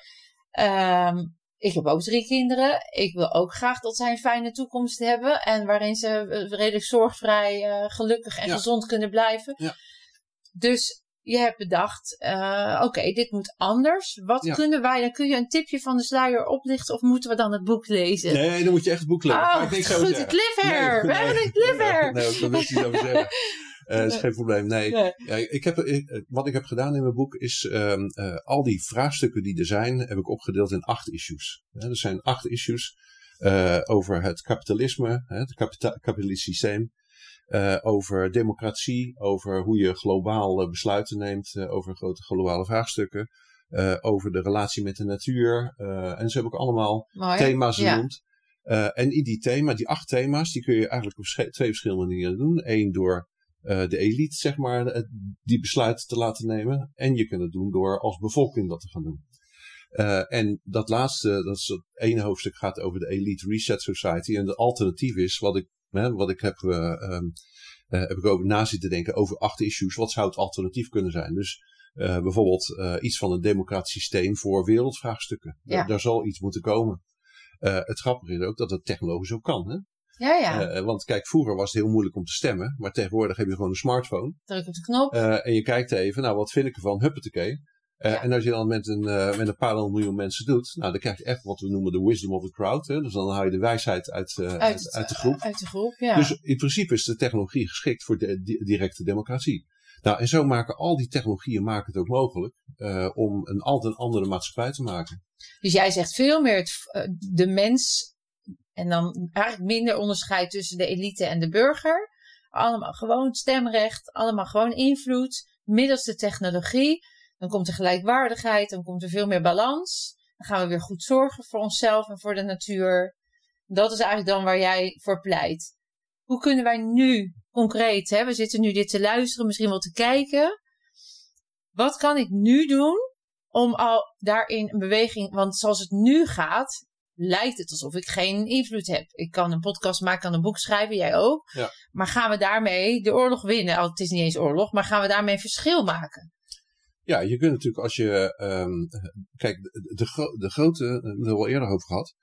Speaker 2: Ehm, ik heb ook drie kinderen. Ik wil ook graag dat zij een fijne toekomst hebben. En waarin ze eh, redelijk zorgvrij, eh, gelukkig en
Speaker 3: Ja.
Speaker 2: gezond kunnen blijven.
Speaker 3: Ja.
Speaker 2: Dus je hebt bedacht, eh, oké, dit moet anders. Wat
Speaker 3: Ja.
Speaker 2: kunnen wij, dan kun je een tipje van de sluier oplichten of moeten we dan het boek lezen?
Speaker 3: Nee, dan moet je echt het boek lezen.
Speaker 2: Oh,
Speaker 3: ik
Speaker 2: goed, een cliffhanger.
Speaker 3: Nee,
Speaker 2: we hebben een cliffhanger.
Speaker 3: Nee, ik wil niks iets over zeggen. Eh, dat is geen probleem. Nee.
Speaker 2: Nee.
Speaker 3: Ja, ik heb, ik- wat ik heb gedaan in mijn boek is ehm, eh, al die vraagstukken die er zijn, heb ik opgedeeld in acht issues. Ja, er zijn acht issues eh, over het kapitalisme, hè, het kapita- kapitalistisch systeem. eh, over democratie, over hoe je globaal eh, besluiten neemt eh, over grote globale vraagstukken. eh, over de relatie met de natuur. eh, en ze hebben ook allemaal
Speaker 2: Mooi.
Speaker 3: thema's genoemd. Eh, en in die thema, die acht thema's, die kun je eigenlijk op twee verschillende manieren doen. Eén door eh, de elite, zeg maar, eh, die besluiten te laten nemen. En je kunt het doen door als bevolking dat te gaan doen. Eh, en dat laatste, dat is het ene hoofdstuk gaat over de Elite Reset Society. En de alternatief is, wat ik, hè, wat ik heb, eh, ehm, eh, heb ik over na zitten denken over acht issues. Wat zou het alternatief kunnen zijn? Dus bijvoorbeeld iets van een democratisch systeem voor wereldvraagstukken.
Speaker 2: Ja.
Speaker 3: Daar, daar zal iets moeten komen. Het grappige is ook dat het technologisch ook kan. Hè?
Speaker 2: Ja, ja.
Speaker 3: Eh, want kijk, vroeger was het heel moeilijk om te stemmen. Maar tegenwoordig heb je gewoon een smartphone.
Speaker 2: Druk op de knop.
Speaker 3: Eh, en je kijkt even, nou wat vind ik ervan? Huppatee. Eh
Speaker 2: Ja.
Speaker 3: En als je dan met een, eh, met een paar honderd miljoen mensen doet, nou dan krijg je echt wat we noemen de wisdom of the crowd. Hè? Dus dan haal je de wijsheid uit, eh, uit, uit de groep.
Speaker 2: Uit de groep, ja.
Speaker 3: Dus in principe is de technologie geschikt voor de, di- directe democratie. Nou, en zo maken al die technologieën maken het ook mogelijk uh, om een altijd andere maatschappij te maken.
Speaker 2: Dus jij zegt veel meer het, uh, de mens en dan eigenlijk minder onderscheid tussen de elite en de burger. Allemaal gewoon stemrecht, allemaal gewoon invloed, middels de technologie. Dan komt er gelijkwaardigheid, dan komt er veel meer balans. Dan gaan we weer goed zorgen voor onszelf en voor de natuur. Dat is eigenlijk dan waar jij voor pleit. Hoe kunnen wij nu concreet, hè, we zitten nu dit te luisteren, misschien wel te kijken. Wat kan ik nu doen om al daarin een beweging, want zoals het nu gaat, lijkt het alsof ik geen invloed heb. Ik kan een podcast maken, kan een boek schrijven, jij ook.
Speaker 3: Ja.
Speaker 2: Maar gaan we daarmee de oorlog winnen? Oh, het is niet eens oorlog, maar gaan we daarmee een verschil maken?
Speaker 3: Ja, je kunt natuurlijk als je. Um, kijk, de, de, gro de grote, daar hebben we al eerder over gehad.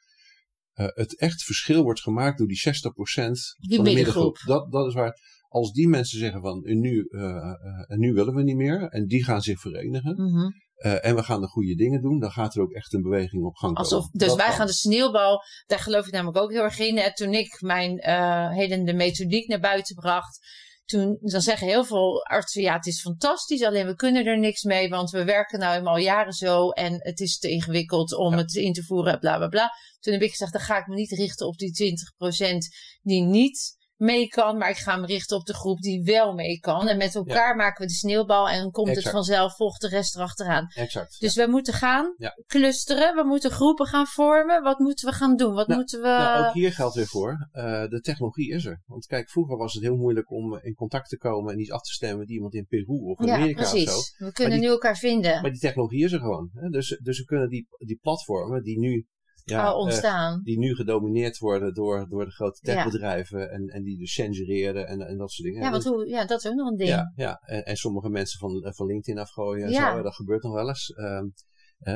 Speaker 3: Uh, het echt verschil wordt gemaakt door die 60%
Speaker 2: Die
Speaker 3: van de
Speaker 2: middengroep.
Speaker 3: middengroep. Dat, dat is waar. Als die mensen zeggen van nu, uh, uh, nu willen we niet meer. En die gaan zich verenigen.
Speaker 2: Mm -hmm.
Speaker 3: Uh, en we gaan de goede dingen doen, dan gaat er ook echt een beweging op gang
Speaker 2: Alsof,
Speaker 3: komen.
Speaker 2: Dus
Speaker 3: Dat
Speaker 2: wij
Speaker 3: kan.
Speaker 2: gaan de sneeuwbal, daar geloof ik namelijk ook heel erg in. En toen ik mijn uh, helende methodiek naar buiten bracht, toen, dan zeggen heel veel artsen, ja het is fantastisch, alleen we kunnen er niks mee, want we werken nou eenmaal jaren zo en het is te ingewikkeld om
Speaker 3: Ja.
Speaker 2: het in te voeren, bla bla bla. Toen heb ik gezegd, dan ga ik me niet richten op die 20% die niet mee kan, maar ik ga me richten op de groep die wel mee kan. En met elkaar maken we de sneeuwbal en dan komt het vanzelf, volgt de rest erachteraan.
Speaker 3: Exact.
Speaker 2: Dus we moeten gaan
Speaker 3: Ja.
Speaker 2: clusteren, we moeten groepen gaan vormen. Wat moeten we gaan doen? Wat
Speaker 3: Nou,
Speaker 2: moeten we...
Speaker 3: Nou, ook hier geldt weer voor. Uh, de technologie is er. Want kijk, vroeger was het heel moeilijk om in contact te komen en iets af te stemmen met iemand in Peru of
Speaker 2: ja,
Speaker 3: Amerika
Speaker 2: precies.
Speaker 3: of zo.
Speaker 2: We kunnen
Speaker 3: die-
Speaker 2: nu elkaar vinden.
Speaker 3: Maar die technologie is er gewoon. Hè? Dus, dus we kunnen die, die platformen die nu, ja, eh,
Speaker 2: ontstaan.
Speaker 3: die nu gedomineerd worden door, door de grote
Speaker 2: Ja.
Speaker 3: techbedrijven en, en die dus censureren en, en dat soort dingen.
Speaker 2: ja, want hoe, ja, dat is ook nog een ding.
Speaker 3: Ja, ja. En, en sommige mensen van, van LinkedIn afgooien en
Speaker 2: Ja.
Speaker 3: zo. Dat gebeurt nog wel eens. Ehm,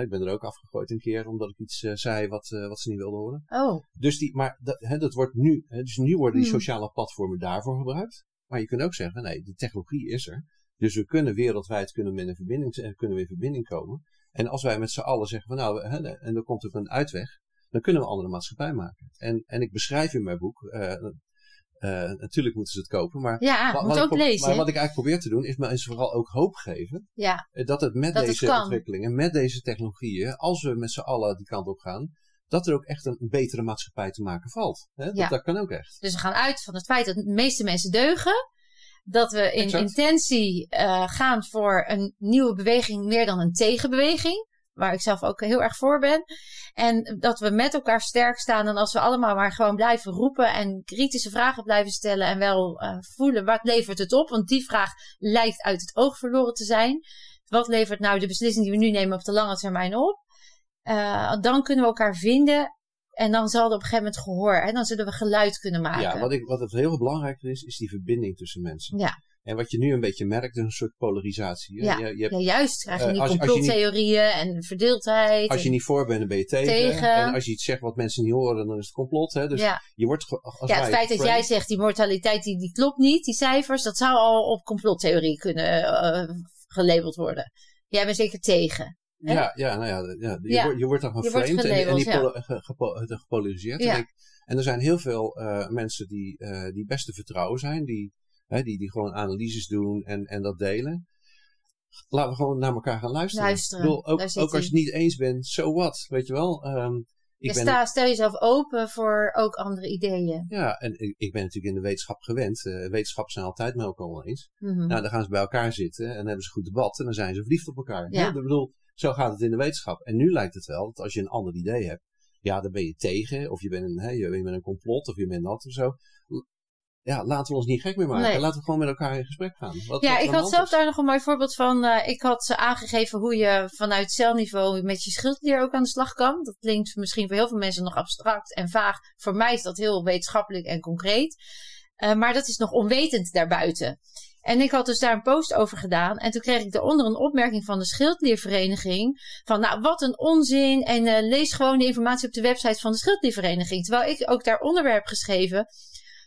Speaker 3: ik ben er ook afgegooid een keer omdat ik iets eh, zei wat, eh, wat ze niet wilden horen.
Speaker 2: Oh,
Speaker 3: Dus die, maar dat, hè, dat wordt nu, hè, dus nu worden die
Speaker 2: Hmm.
Speaker 3: sociale platformen daarvoor gebruikt. Maar je kunt ook zeggen, nee, de technologie is er. Dus we kunnen wereldwijd kunnen we in, een verbinding, eh, kunnen we in verbinding komen. En als wij met z'n allen zeggen van nou, hè, en er komt ook een uitweg, dan kunnen we een andere maatschappij maken. En, en ik beschrijf in mijn boek, eh, eh, natuurlijk moeten ze het kopen, maar
Speaker 2: ja,
Speaker 3: wat-
Speaker 2: ook lezen.
Speaker 3: Maar wat ik eigenlijk probeer te doen, is mensen vooral ook hoop geven.
Speaker 2: Ja,
Speaker 3: eh, Dat het met
Speaker 2: Dat
Speaker 3: deze ontwikkelingen, met deze technologieën, als we met z'n allen die kant op gaan, dat er ook echt een betere maatschappij te maken valt. Hè? Dat,
Speaker 2: Ja.
Speaker 3: dat kan ook echt.
Speaker 2: dus we gaan uit van het feit dat de meeste mensen deugen. Dat we in
Speaker 3: Exact.
Speaker 2: intentie eh, gaan voor een nieuwe beweging meer dan een tegenbeweging. Waar ik zelf ook heel erg voor ben. En dat we met elkaar sterk staan. En als we allemaal maar gewoon blijven roepen en kritische vragen blijven stellen. En wel eh, voelen wat levert het op. Want die vraag lijkt uit het oog verloren te zijn. Wat levert nou de beslissing die we nu nemen op de lange termijn op? Eh, dan kunnen we elkaar vinden. En dan zal er op een gegeven moment gehoor. En dan zullen we geluid kunnen maken.
Speaker 3: Ja, wat, ik, wat het heel belangrijk is, is die verbinding tussen mensen.
Speaker 2: Ja.
Speaker 3: En wat je nu een beetje merkt, is een soort polarisatie.
Speaker 2: Ja.
Speaker 3: Je, je hebt,
Speaker 2: Ja, juist. Krijg je
Speaker 3: Eh, niet-
Speaker 2: complottheorieën en verdeeldheid.
Speaker 3: als je niet voor bent, dan ben je tegen.
Speaker 2: Tegen.
Speaker 3: En als je iets zegt wat mensen niet horen, dan is het complot. Hè? Dus
Speaker 2: ja.
Speaker 3: je wordt als
Speaker 2: ja, het feit dat jij zegt die mortaliteit die, die klopt niet, die cijfers, dat zou al op complottheorie kunnen eh, gelabeld worden. Jij bent zeker tegen.
Speaker 3: Ja, ja, nou ja, ja, je,
Speaker 2: Ja.
Speaker 3: Wordt, je wordt dan geframed en, en die ge- ge- gepolariseerd.
Speaker 2: Ja.
Speaker 3: En, ik- en er zijn heel veel eh, mensen die, eh, die best te vertrouwen zijn, die, hè, die, die gewoon analyses doen en, en dat delen. Laten we gewoon naar elkaar gaan luisteren.
Speaker 2: Luisteren,
Speaker 3: Ik bedoel, ook ook als je het niet eens bent, so what, weet je wel. Ehm, ik ben,
Speaker 2: sta, stel jezelf open voor ook andere ideeën.
Speaker 3: Ja, en ik, ik ben natuurlijk in de wetenschap gewend. Eh wetenschappers zijn altijd met elkaar oneens.
Speaker 2: Mhm.
Speaker 3: Nou, dan gaan ze bij elkaar zitten en hebben ze goed debat en dan zijn ze verliefd op elkaar.
Speaker 2: Ja.
Speaker 3: Ik bedoel, zo gaat het in de wetenschap. En nu lijkt het wel dat als je een ander idee hebt, ja, dan ben je tegen, of je bent een, hè, je bent een complot, of je bent dat of zo. Ja, laten we ons niet gek meer maken.
Speaker 2: Nee.
Speaker 3: Laten we gewoon met elkaar in gesprek gaan. Wat,
Speaker 2: Ja,
Speaker 3: wat
Speaker 2: ik had zelf daar nog een mooi voorbeeld van. Eh, ik had ze aangegeven hoe je vanuit celniveau met je schildklier ook aan de slag kan. Dat klinkt misschien voor heel veel mensen nog abstract en vaag. Voor mij is dat heel wetenschappelijk en concreet. Eh, maar dat is nog onwetend daarbuiten. En ik had dus daar een post over gedaan. En toen kreeg ik daaronder een opmerking van de schildkliervereniging. Van nou, wat een onzin. En eh, lees gewoon de informatie op de website van de schildkliervereniging. Terwijl ik ook daar onderwerp geschreven.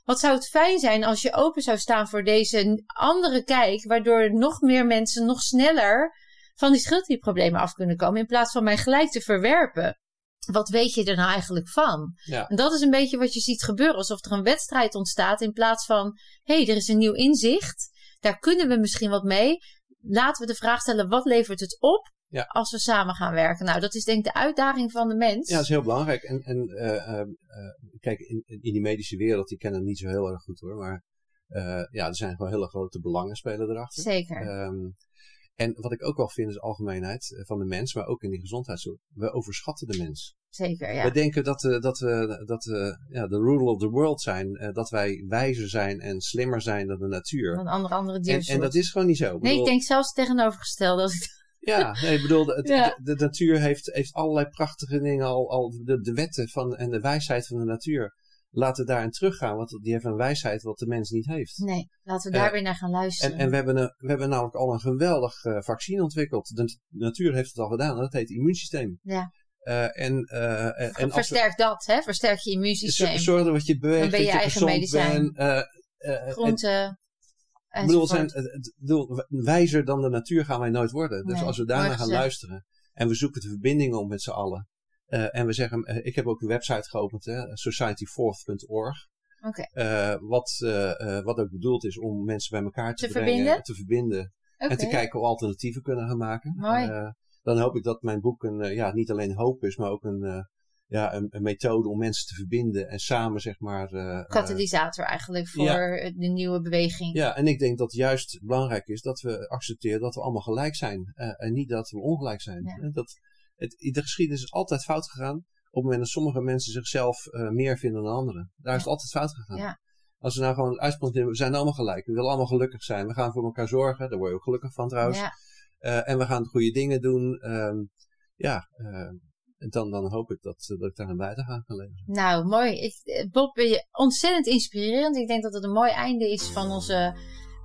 Speaker 2: Wat zou het fijn zijn als je open zou staan voor deze andere kijk, waardoor nog meer mensen nog sneller van die schildklierproblemen af kunnen komen, in plaats van mij gelijk te verwerpen. Wat weet je er nou eigenlijk van?
Speaker 3: Ja.
Speaker 2: En dat is een beetje wat je ziet gebeuren, alsof er een wedstrijd ontstaat in plaats van, hé, hey, er is een nieuw inzicht. Daar kunnen we misschien wat mee. Laten we de vraag stellen, wat levert het op
Speaker 3: Ja.
Speaker 2: als we samen gaan werken? Nou, dat is denk ik de uitdaging van de mens.
Speaker 3: Ja, dat is heel belangrijk. En, en eh, eh, eh, kijk, in, in die medische wereld, die kennen het niet zo heel erg goed hoor. Maar ja, er zijn gewoon hele grote belangen spelen erachter.
Speaker 2: Zeker.
Speaker 3: Ehm, en wat ik ook wel vind is de algemeenheid van de mens, maar ook in die gezondheidszorg. We overschatten de mens.
Speaker 2: Zeker, ja.
Speaker 3: We denken dat, we dat we, dat we ja, de ruler of the world zijn. eh, dat wij wijzer zijn en slimmer zijn dan de natuur.
Speaker 2: Van andere, andere
Speaker 3: En,
Speaker 2: diersoorten.
Speaker 3: en dat is gewoon niet zo. Ik
Speaker 2: Nee,
Speaker 3: bedoel-
Speaker 2: ik denk zelfs het tegenovergestelde. Als ik...
Speaker 3: Ja, nee, ik bedoel,
Speaker 2: Ja.
Speaker 3: de, de natuur heeft, heeft allerlei prachtige dingen al. al de, de wetten van, en de wijsheid van de natuur. Laten we daarin teruggaan, want die heeft een wijsheid wat de mens niet heeft.
Speaker 2: Nee, laten we daar
Speaker 3: Eh,
Speaker 2: weer naar gaan luisteren.
Speaker 3: En, en we, hebben een, we hebben namelijk al een geweldig eh, vaccin ontwikkeld. De natuur heeft het al gedaan, dat heet immuunsysteem.
Speaker 2: Ja.
Speaker 3: Eh, en, eh, en,
Speaker 2: Versterk dat, hè? Versterk je immuunsysteem.
Speaker 3: zorg dat je beweegt,
Speaker 2: ben je
Speaker 3: dat je
Speaker 2: eigen medicijn.
Speaker 3: bent. eh, en-
Speaker 2: Groenten.
Speaker 3: ik bedoel, zijn, bedoel, wijzer dan de natuur gaan wij nooit worden. Dus
Speaker 2: Nee,
Speaker 3: als we daarnaar
Speaker 2: mooi
Speaker 3: gaan luisteren en we zoeken de verbindingen om met z'n allen. en we zeggen, ik heb ook een website geopend.
Speaker 2: Oké.
Speaker 3: eh, wat, wat ook bedoeld is om mensen bij elkaar te,
Speaker 2: Te
Speaker 3: brengen,
Speaker 2: verbinden?
Speaker 3: te verbinden. En te kijken of we alternatieven kunnen gaan maken.
Speaker 2: Mooi.
Speaker 3: Dan hoop ik dat mijn boek een, eh, ja, niet alleen hoop is, maar ook een, eh, ja, een, een methode om mensen te verbinden en samen zeg maar. eh,
Speaker 2: Katalysator eigenlijk voor
Speaker 3: Ja.
Speaker 2: de nieuwe beweging.
Speaker 3: ja, en ik denk dat juist belangrijk is dat we accepteren dat we allemaal gelijk zijn. en niet dat we ongelijk zijn.
Speaker 2: Ja.
Speaker 3: Dat, het, de geschiedenis is altijd fout gegaan. Op het moment dat sommige mensen zichzelf meer vinden dan anderen. Daar is het altijd fout gegaan.
Speaker 2: Ja.
Speaker 3: Als we nou gewoon het uitspunt nemen, we zijn allemaal gelijk. We willen allemaal gelukkig zijn. We gaan voor elkaar zorgen. Daar word je ook gelukkig van trouwens. Eh, en we gaan goede dingen doen. Ehm, ja, eh, dan, dan hoop ik dat, dat ik daar een bijdrage aan kan leveren.
Speaker 2: Nou, mooi. Ik, eh, Bob, ontzettend inspirerend. Ik denk dat het een mooi einde is van onze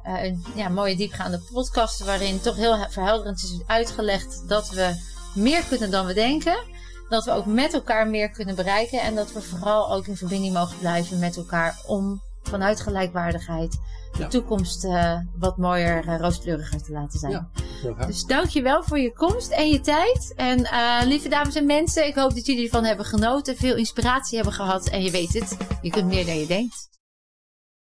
Speaker 2: een, ja, mooie diepgaande podcast. Waarin toch heel verhelderend is uitgelegd dat we meer kunnen dan we denken. Dat we ook met elkaar meer kunnen bereiken. En dat we vooral ook in verbinding mogen blijven met elkaar om vanuit gelijkwaardigheid de toekomst eh, wat mooier, eh, rooskleuriger te laten zijn.
Speaker 3: Ja. Heel graag.
Speaker 2: Dus dankjewel voor je komst en je tijd. En eh, lieve dames en mensen, ik hoop dat jullie ervan hebben genoten, veel inspiratie hebben gehad. En je weet het, je kunt meer dan je denkt.